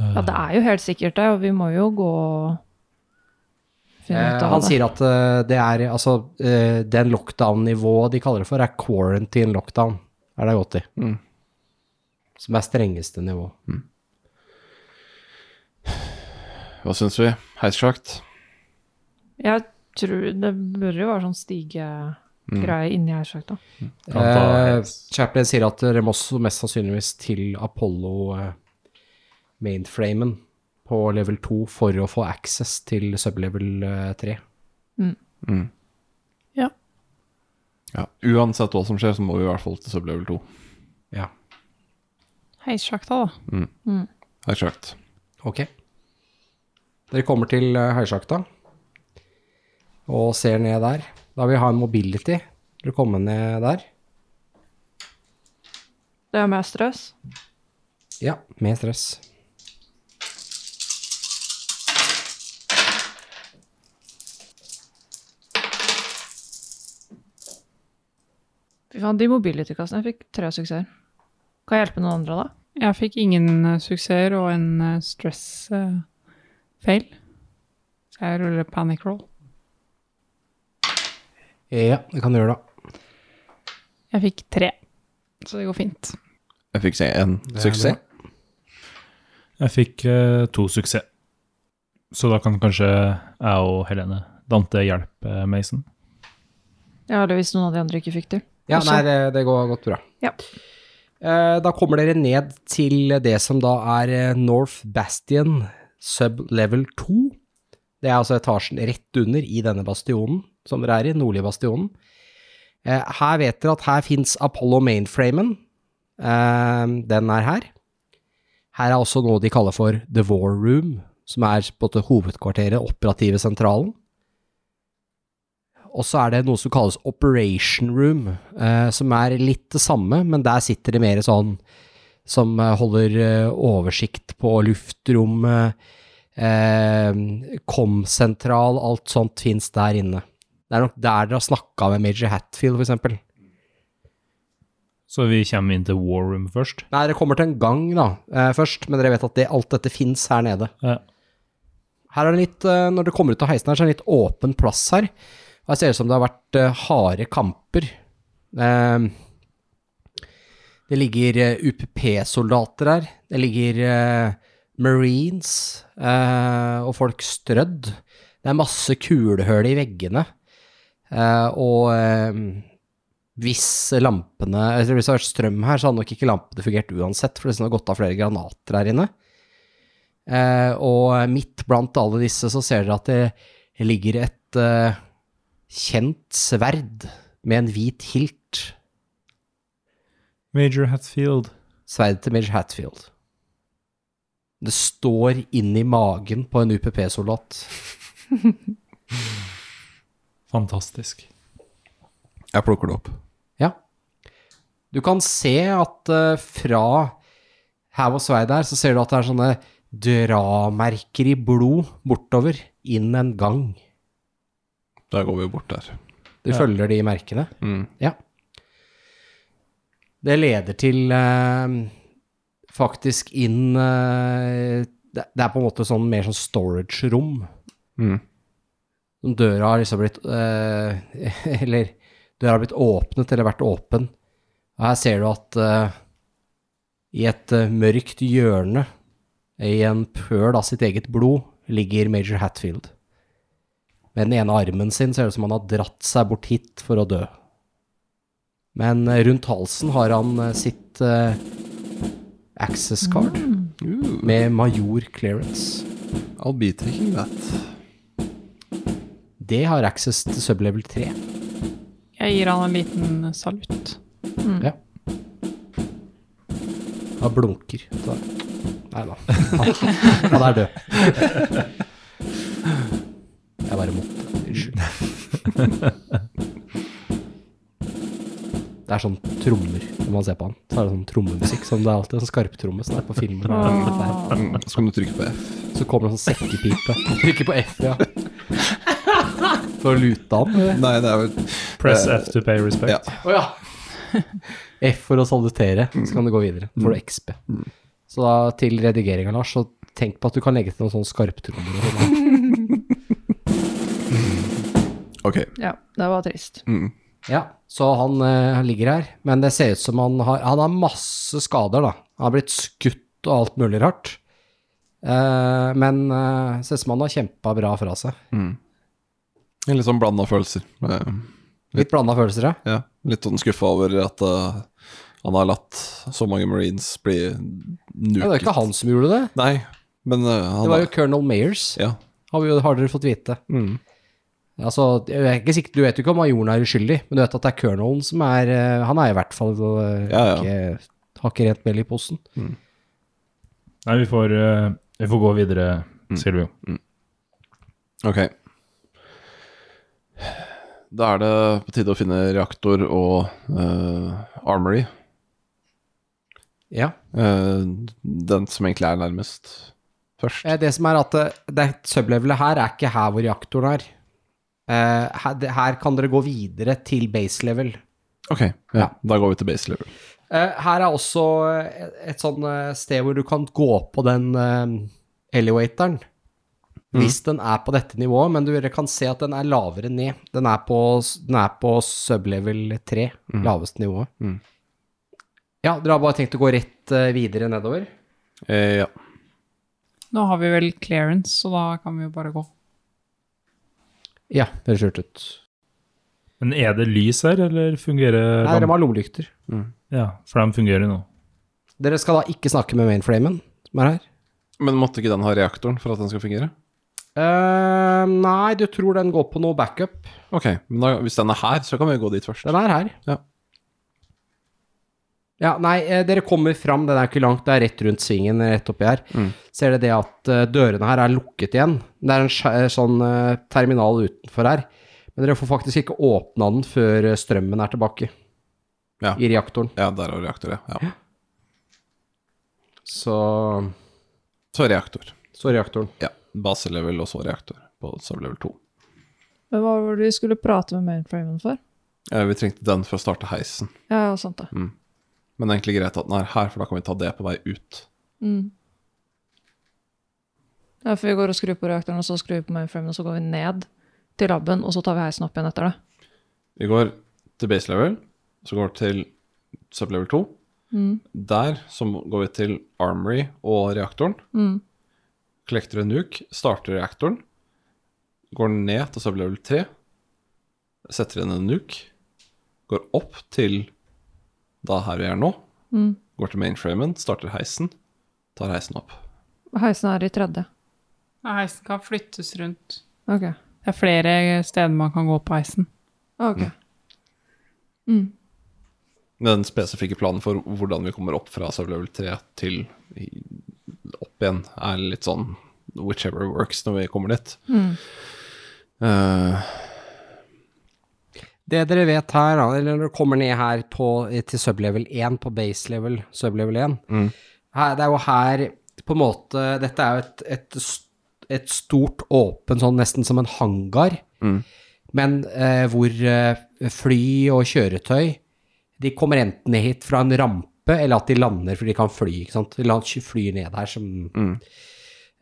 Ja, det er jo helt sikkert det, og vi må jo gå og finne Eh, ut av han sier at eh, det er altså eh, Den lockdown-nivået de kaller det for, er quarantine lockdown. Er det godt i. Mm. Som er strengeste nivå. Hva syns vi? Heissjakt? Jeg tror det burde jo være sånn stigegreie inni heissjakta. ta Eh. Chaplin sier at dere må mest sannsynligvis til Apollo eh, mainframen på level 2 for å få access til sublevel eh, 3. Mm. Ja. Ja, Uansett hva som skjer, så må vi i hvert fall til sublevel 2. Ja. Heissjakta, da. Heissjakt. Ok. Dere kommer til heisjakta heissjakta og ser ned der. Da vil jeg ha en mobility. Dere kommer ned der. Det er med stress. Ja, med stress. Faen, de mobility-kassene, jeg fikk tre suksesser. Kan jeg hjelpe noen andre da? Jeg fikk ingen uh, suksesser og en uh, stress uh, fail. Så jeg ruller panic roll. Ja, det kan du gjøre, da. Jeg fikk tre, så det går fint. Jeg fikk se en suksess. Jeg fikk uh, to suksess. Så da kan kanskje jeg og Helene Dante hjelpe Mason. Ja, eller hvis noen av de andre ikke fikk til. Ja, nei, det, det går godt bra. Ja. Eh, da kommer dere ned til det som da er eh, North Bastion sub-level 2. Det er altså etasjen rett under i denne bastionen som dere er i, nordlige bastionen. Eh, her vet dere at her fins Apollo mainframen. Den er her. Her er også noe de kaller for The War Room, som er på hovedkvarteret, operative sentralen. Og så er det noe som kalles Operation Room, eh, som er litt det samme, men der sitter det mer sånn som eh, holder eh, oversikt på luftrom, eh, kom-sentral, alt sånt fins der inne. Det er nok der dere har snakka med Major Hatfield, eksempel. Så vi kommer inn til War Room først. Nei, dere kommer til en gang da, først, men dere vet at det, alt dette fins her nede. Ja. Her er det litt, når dere kommer ut av heisen her, så er det en litt åpen plass her. Og jeg ser ut som det har vært eh, harde kamper Eh, det ligger eh, UPP-soldater her. Det ligger eh, Marines og folk strødd. Det er masse kulehull i veggene. Og eh, hvis lampene Hvis det hadde vært strøm her, så hadde nok ikke lampene fungert uansett, for det har gått av flere granater her inne. Og midt blant alle disse så ser dere at det ligger et kjent sverd med en hvit hilt. Major Hatfield. Sverdet til Major Hatfield. Det står inni magen på en UPP-soldat. Fantastisk. Jeg plukker det opp. Ja. Du kan se at uh, fra her hvor sverdet er, så ser du at det er sånne dramerker i blod bortover, inn en gang. Da går vi bort der. Du følger de merkene. Mm. Ja. Det leder til eh, faktisk inn eh, det, det er på en måte sånn mer sånn storage-rom. Mm. Døra har liksom blitt eh, Eller døra har blitt åpnet eller vært åpen. Og her ser du at eh, i et eh, mørkt hjørne, i en pøl av sitt eget blod, ligger Major Hatfield. Med den ene armen sin ser det ut som han har dratt seg bort hit for å dø. Men eh, rundt halsen har han eh, sitt uh, access card mm. med major clearance. I'll be taking that. Det har access til sublevel 3. Jeg gir han en liten salutt. Ja. Han blunker. Nei da. Han, han er død. Jeg bare måtte. Unnskyld. Det er sånn trommer når man ser på han. Så er det sånn trommemusikk. Som det er alltid en skarptromme som er på filmen. Mm, Så kan du trykke på F. Så kommer det en sånn sekkepipe. Trykker på F, ja. For å lute han. Nei, det er vel Press Eh, F to pay respect. Ja. Å ja. F for å salutere, så kan du gå videre. Da får du XP. Så da til redigeringa, Lars, så tenk på at du kan legge til noen sånne skarptrommer. og sånn. Ok. Ja, det var trist. Mm. Ja, så han, eh, han ligger her, men det ser ut som han har Han har masse skader, da. Han har blitt skutt og alt mulig rart. Eh, men uh, ser ut som han har kjempa bra fra seg. En litt sånn blanda følelser. Eh, Litt blanda følelser, ja. Ja, litt sånn skuffa over at uh, han har latt så mange marines bli nuket. Det var ikke han som gjorde det. Nei, men uh, han Det var jo Colonel Mayers, Ja. har, vi, jo- har dere fått vite. Mm. Altså, jeg er ikke sikker, Du vet jo ikke om majoren er uskyldig, men du vet at det er colonelen som er eh, Han er i hvert fall eh, Ja, ja. Ikke, har ikke rent mel i posen. Nei, vi får, eh, vi får gå videre, Silvio. Ok. Da er det på tide å finne reaktor og uh, armory. Ja. Uh, den som egentlig er nærmest først. Det som er at det, det sublevelet her er ikke her hvor reaktoren er. Eh, her, her kan dere gå videre til base level. Ok, ja, da går vi til base level. Eh, her er også et, et sånn eh, sted hvor du kan gå på den eh, elevatoren. Hvis den er på dette nivået, men dere kan se at den er lavere ned. Den er på, den er på sublevel 3, laveste nivået. Mm. Ja, dere har bare tenkt å gå rett eh, videre nedover? Eh, ja. Nå har vi vel clearance, så da kan vi jo bare gå. Ja, det dere kjørte ut. Men er det lys her, eller fungerer Nei, de har lommelykter. Mm. Ja, for de fungerer nå. Dere skal da ikke snakke med mainframen som er her? Men måtte ikke den ha reaktoren for at den skal fungere? Uh, nei, du tror den går på noe backup. Ok, men da, hvis den er her, så kan vi gå dit først. Den er her. Ja. Ja, nei, eh, dere kommer fram, den er ikke langt, det er rett rundt svingen, rett oppi her. Mm. Ser dere det at eh, dørene her er lukket igjen? Det er en sånn eh, terminal utenfor her, men dere får faktisk ikke åpna den før strømmen er tilbake Ja. i reaktoren. Ja, der er reaktor, ja. ja. Så Så reaktor. Så reaktoren. Ja. Baselevel og så reaktor på sublevel 2. Men hva var det vi skulle prate med mainframen for? Ja, vi trengte den for å starte heisen. Ja, sant det. Men det er egentlig greit at den er her, for da kan vi ta det på vei ut. Mm. Ja, for vi går og skrur på reaktoren, og så skrur vi på mainframen, og så går vi ned til laben, og så tar vi heisen opp igjen etter det. Vi går til base level, Så går vi til sublevel 2. Mm. Der så går vi til Armory og reaktoren. Mm. Collector en nuke, starter reaktoren. Går ned til sublevel 3. Setter inn en nuke. Går opp til da her vi er nå. Mm. Går til mainframen, starter heisen. Tar heisen opp. Heisen er i tredje. Ja, Heisen kan flyttes rundt. Ok. Det er flere steder man kan gå på heisen. Ok. Mm. Den spesifikke planen for hvordan vi kommer opp fra sublevel 3 til i- opp igjen, er litt sånn whichever works når vi kommer dit. Mm. Eh, Det dere vet her, eller når dere kommer ned her på, til sublevel 1, på base level, sublevel 1 Mm. her, Det er jo her på en måte Dette er jo et, et, et stort, åpen sånn nesten som en hangar, Mm. men eh, hvor eh, fly og kjøretøy De kommer enten hit fra en rampe, eller at de lander fordi de kan fly. ikke sant? De land- flyr ned her som Mm.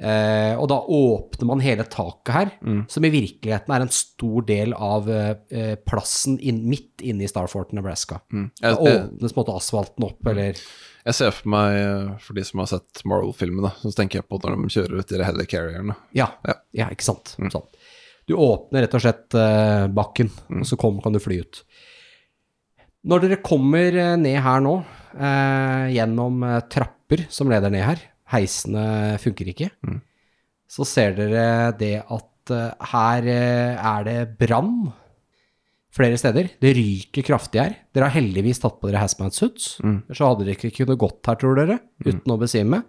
Eh, og da åpner man hele taket her, Mm. som i virkeligheten er en stor del av eh, plassen inn, midt inne i Starfort, Nebraska. mm. Da jeg, jeg, åpnes på en måte asfalten opp, eller jeg ser for meg, eh, for de som har sett Marvel-filmene, så tenker jeg på når de kjører ut de helicarrierne. Ja, Ja. ja ikke sant. Mm. Sånn. Du åpner rett og slett eh, bakken, og så kom, kan du fly ut. Når dere kommer ned her nå, eh, gjennom trapper som leder ned her, heisene funker ikke, Mm. så ser dere det at eh, her eh, er det brann flere steder. Det ryker kraftig her. Dere har heldigvis tatt på dere hazmat suits, Mm. så hadde dere ikke kunnet gått her, tror dere, uten å besvime.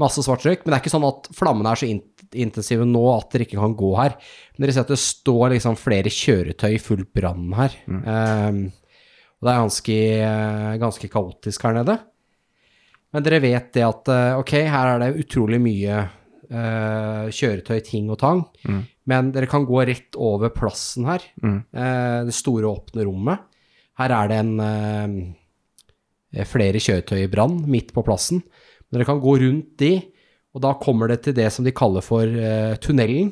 Masse svart røyk, men det er ikke sånn at flammene er så intensive nå at dere ikke kan gå her. Men dere ser at det står liksom flere kjøretøy i full brann her. Ehm, og det er ganske, eh, ganske kaotisk her nede. Men dere vet det at eh, ok, her er det utrolig mye uh, kjøretøy, ting og tang. Mm. Men dere kan gå rett over plassen her. Mm. Uh, det store, åpne rommet. Her er det en uh, flere kjøretøy i brann midt på plassen. Men dere kan gå rundt de, og da kommer det til det som de kaller for tunnelen.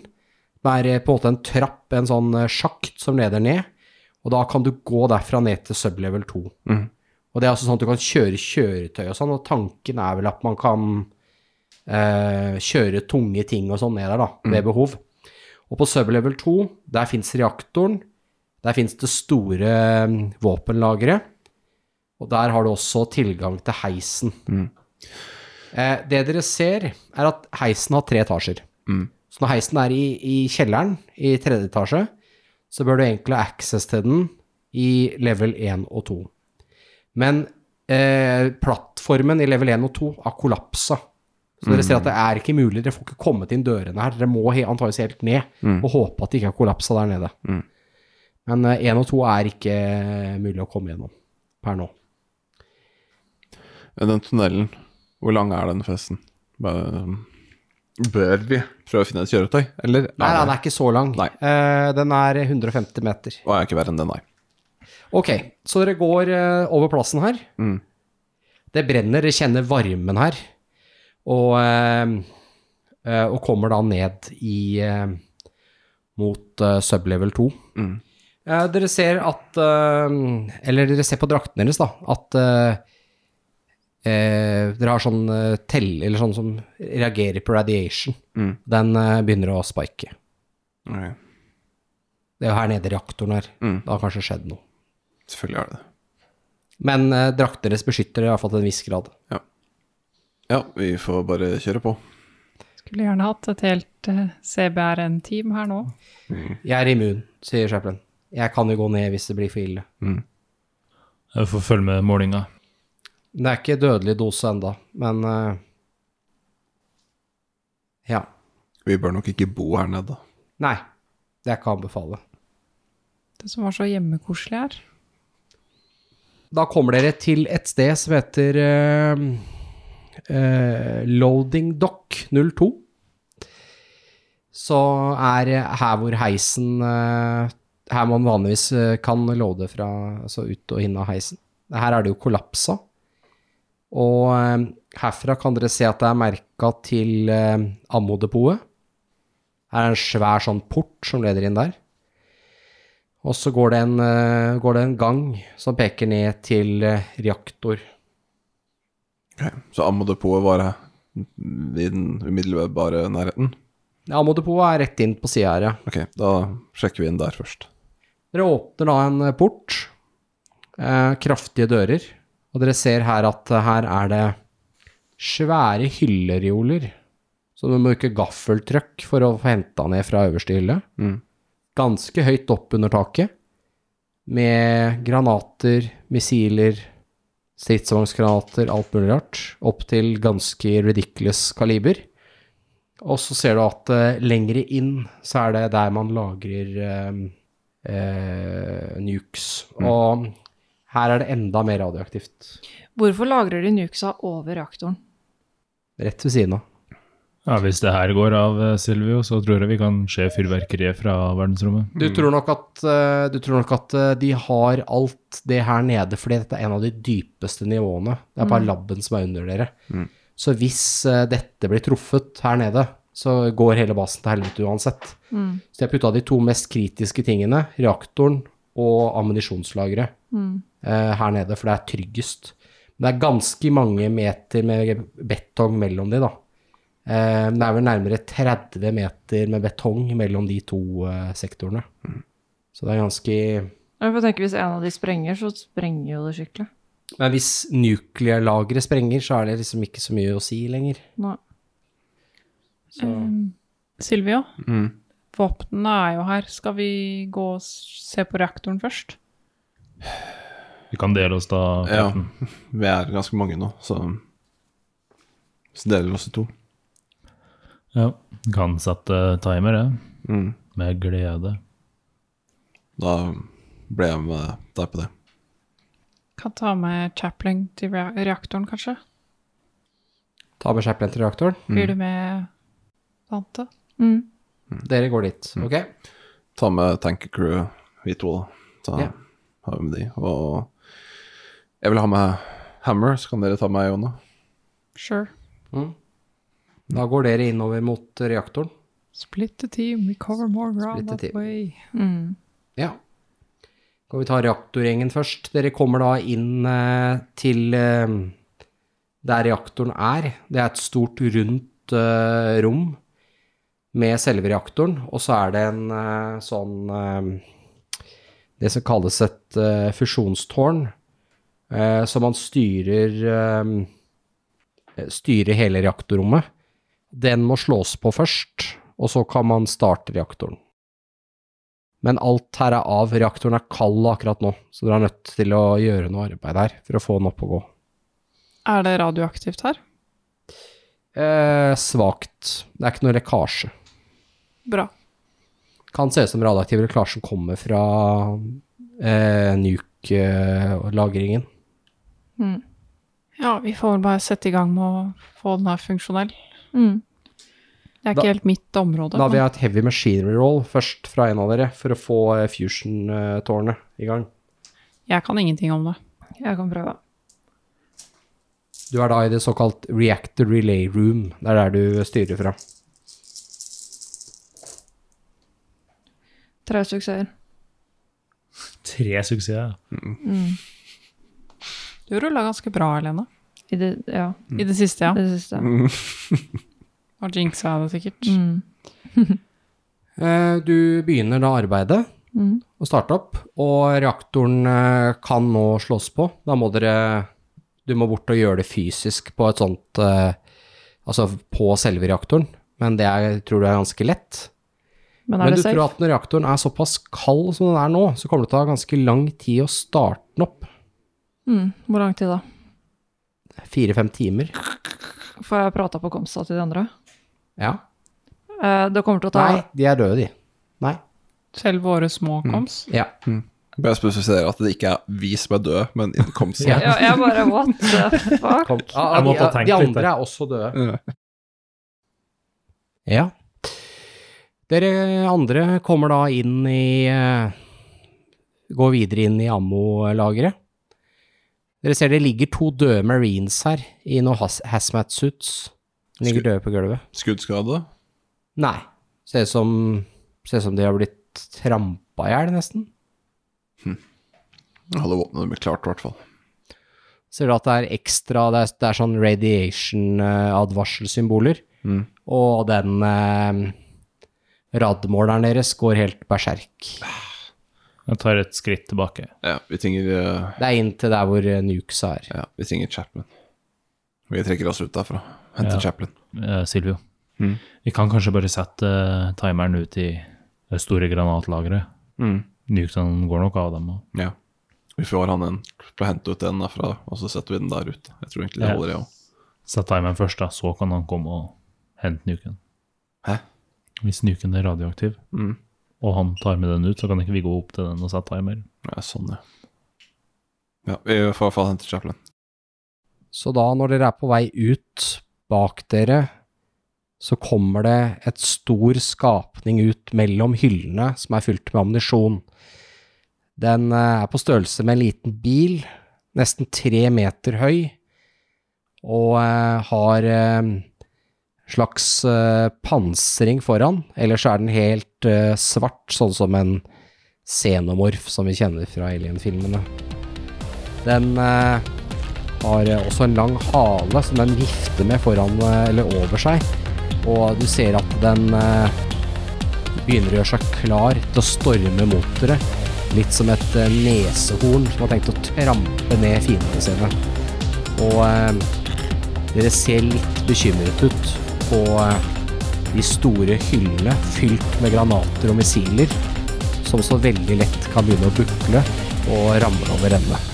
Det er på en måte en trapp, en sånn sjakt som leder ned. Og da kan du gå derfra ned til sublevel 2. Mm. Og det er altså sånn at du kan kjøre kjøretøy og sånn, og tanken er vel at man kan eh, kjøre tunge ting og sånn ned der, da, ved behov. Og på sublevel 2, der fins reaktoren, der fins det store våpenlageret. og der har du også tilgang til heisen. Mm. Eh, det dere ser, er at heisen har tre etasjer. Mm. Så når heisen er i, i kjelleren, i tredje etasje, så bør du egentlig ha access til den i level 1 og 2. Men eh, plattformen i level 1 og 2 har kollapsa. Så dere ser at det er ikke mulig, dere får ikke kommet inn dørene her. Dere må antakeligvis helt ned Mm. og håpe at det ikke har kollapsa der nede. Mm. Men eh, 1 og 2 er ikke mulig å komme gjennom per nå. Den tunnelen, hvor lang er den festen? Bare- Bør vi prøve å finne et kjøretøy, eller? Nei, nei, den er ikke så lang. Nei. Eh, den er 150 meter. Å, er ikke verre enn det, nei. Ok, så dere går eh, over plassen her. Mm. Det brenner, dere kjenner varmen her. Og, eh, eh, og kommer da ned i eh, mot eh, sublevel 2. Mm. Eh, dere ser at eh, Eller dere ser på drakten deres, da, at eh, eh, dere har sånn eh, tell, eller sånn som reagerer på radiation. Mm. Den eh, begynner å spike. Ok. Det er jo her nede i reaktoren her. Mm. Det har kanskje skjedd noe. Selvfølgelig er det det. Men eh, drakten deres beskytter det iallfall til en viss grad. Ja, vi får bare kjøre på. Skulle gjerne hatt et helt eh, CBRN-team her nå. Jeg er immun, sier Chaplin. Jeg kan jo gå ned hvis det blir for ille. Jeg får følge med målinga. Det er ikke dødelig dose enda, men eh, Ja. Vi bør nok ikke bo her nede. Nei, det er ikke å anbefale. Det som var så hjemmekoselig her. Da kommer dere til et sted som heter uh, uh, Loading Dock 02. Så er her hvor heisen uh, Her man vanligvis kan loade fra altså ut og inn av heisen. Her er det jo kollapsa. Og herfra kan dere se at det er merka til ammodepotet. Her er en svær sånn port som leder inn der. Og så går det en, eh, går det en gang som peker ned til eh, reaktor. Ok, Så ammodepotet var i den umiddelbare nærheten? Ammodepotet er rett inn på sida her, ja. Ok, da sjekker vi inn der først. Dere åpner da en eh, port. Eh, kraftige dører. Og dere ser her at her er det svære hyllerioler. Så du må bruke gaffeltrøkk for å få henta ned fra øverste hylle. Mm. Ganske høyt opp under taket. Med granater, missiler, stridsvognsgranater, alt mulig rart. Opp til ganske ridiculous kaliber. Og så ser du at uh, lengre inn så er det der man lagrer uh, uh, nukes. Og her er det enda mer radioaktivt. Hvorfor lagrer de nukesa over reaktoren? Rett ved siden av. Ja, Hvis det her går av, eh, Silvio, så tror jeg vi kan se fyrverkeriet fra verdensrommet. Du tror nok at, eh, du tror nok at eh, de har alt det her nede, fordi dette er en av de dypeste nivåene. Det er bare laben som er under dere. Så hvis dette blir truffet her nede, så går hele basen til helvete uansett. Så de har putta de to mest kritiske tingene, reaktoren og ammunisjonslageret, eh, her nede, for det er tryggest. Men det er ganske mange meter med betong mellom de, da. Eh, det er vel nærmere 30 meter med betong mellom de to eh, sektorene. Så det er ganske Jeg får tenke Hvis en av de sprenger, så sprenger jo det skikkelig. Men hvis nuclear-lageret sprenger, så er det liksom ikke så mye å si lenger. Nei. Så Um, Silvio, Mm. våpnene er jo her. Skal vi gå og se på reaktoren først? Vi kan dele oss da. Ja, vi er ganske mange nå, så Så deler vi oss i to. Ja. Kan sette timer, ja. Mm. Med glede. Da ble jeg med deg på det. Kan ta med Chaplin til reaktoren, kanskje? ta med Chaplin til reaktoren. Mm. Blir du med, tante? Mm. Dere går dit. Ok? Ta med tankercrew, vi to, da. Ta, Ja. har vi med de. Og jeg vil ha med Hammer, så kan dere ta med Iona. Sure. Mm. Da går dere innover mot reaktoren. Split the team, we cover more ground that way. Mm. Ja. Skal vi ta reaktorgjengen først? Dere kommer da inn eh, til eh, der reaktoren er. Det er et stort, rundt eh, rom med selve reaktoren, og så er det en eh, sånn eh, Det som kalles et eh, fusjonstårn, som man styrer styrer hele reaktorrommet. Den må slås på først, og så kan man starte reaktoren. Men alt her er av. Reaktoren er kald akkurat nå, så dere er nødt til å gjøre noe arbeid her for å få den opp og gå. Er det radioaktivt her? Eh, svakt. Det er ikke noe lekkasje. Bra. Kan se ut som radioaktiv lekkasje kommer fra eh, nuke-lagringen. Mm. Ja, vi får bare sette i gang med å få den her funksjonell. Mm. Det er Da- ikke helt mitt område. Da vil jeg ha et heavy machinery roll først fra en av dere, for å få eh, fusion-tårnet i gang. jeg kan ingenting om det. Jeg kan prøve. Du er da i det såkalt reactor relay room. Det er der du styrer fra. Tre suksesser. Tre suksesser. Mm. Du rulla ganske bra, Helene. I det, ja, I det siste, ja. det siste. Og jinxa det sikkert. Mm. Eh, Du begynner da arbeidet Mm. å starte opp, og reaktoren eh, kan nå slås på. Da må dere Du må bort og gjøre det fysisk på et sånt eh, Altså på selve reaktoren, men det er, tror du er ganske lett. Men Men du safe? tror at når reaktoren er såpass kald som den er nå, så kommer det til å ta ganske lang tid å starte den opp. Mm. Hvor lang tid da? Fire-fem timer. Får jeg prata på Komstad til de andre? Ja. Eh, det kommer til å ta Nei, de er døde, de. Nei. Selv våre små koms. Ja. Bare spesifisere at det ikke er vi som er døde, men innkomst. Ja. ja, Jeg bare what the fuck? Kom. Jeg de, de andre er også døde. Ja. Ja. Dere andre kommer da inn i eh, Går videre inn i ammo-lageret. Dere ser det ligger to døde marines her, i noen has hazmat suits. De ligger døde på gulvet. Skuddskade? Nei. Ser ut som, ser som de har blitt trampa i hjel, nesten. Jeg hadde våpenet mitt klart, i hvert fall. Ser du at det er ekstra Det er, det er sånn radiation-advarselsymboler. Mm. Og den eh, radmåleren deres går helt berserk. Jeg tar et skritt tilbake. Ja, vi trenger uh, Det er inn til der hvor uh, Nukes er. Ja, vi trenger Chaplin. Vi trekker oss ut derfra. Henter Ja. Chaplin. Uh, Silvio, Mm. vi kan kanskje bare sette timeren ut i det store granatlageret. Mm. Nukesene går nok av dem. òg. Ja. Vi får han en til å hente ut den derfra, og så setter vi den der ute. Jeg tror egentlig det Ja. holder, jeg òg. Sett timeren først, da, så kan han komme og hente nuken. Hæ? Hvis nuken er radioaktiv, Mm. Og han tar med den ut, så kan ikke vi gå opp til den og sette timer. Ja, sånn, ja. Ja, vi får i hvert fall hente Chaplin. Så da, når dere er på vei ut bak dere, så kommer det et stor skapning ut mellom hyllene som er fylt med ammunisjon. Den eh, er på størrelse med en liten bil, nesten tre meter høy, og eh, har eh, slags eh, pansring foran. Ellers er den helt eh, svart, sånn som en xenomorf som vi kjenner fra Alien-filmene. Den eh, har også en lang hale som den vifter med foran eller over seg. Og du ser at den begynner å gjøre seg klar til å storme mot dere. Litt som et eh, nesehorn som har tenkt å trampe ned fiendene sine. Og dere ser litt bekymret ut på eh, de store hyllene fylt med granater og missiler, som så veldig lett kan begynne å bukle og ramle over ende.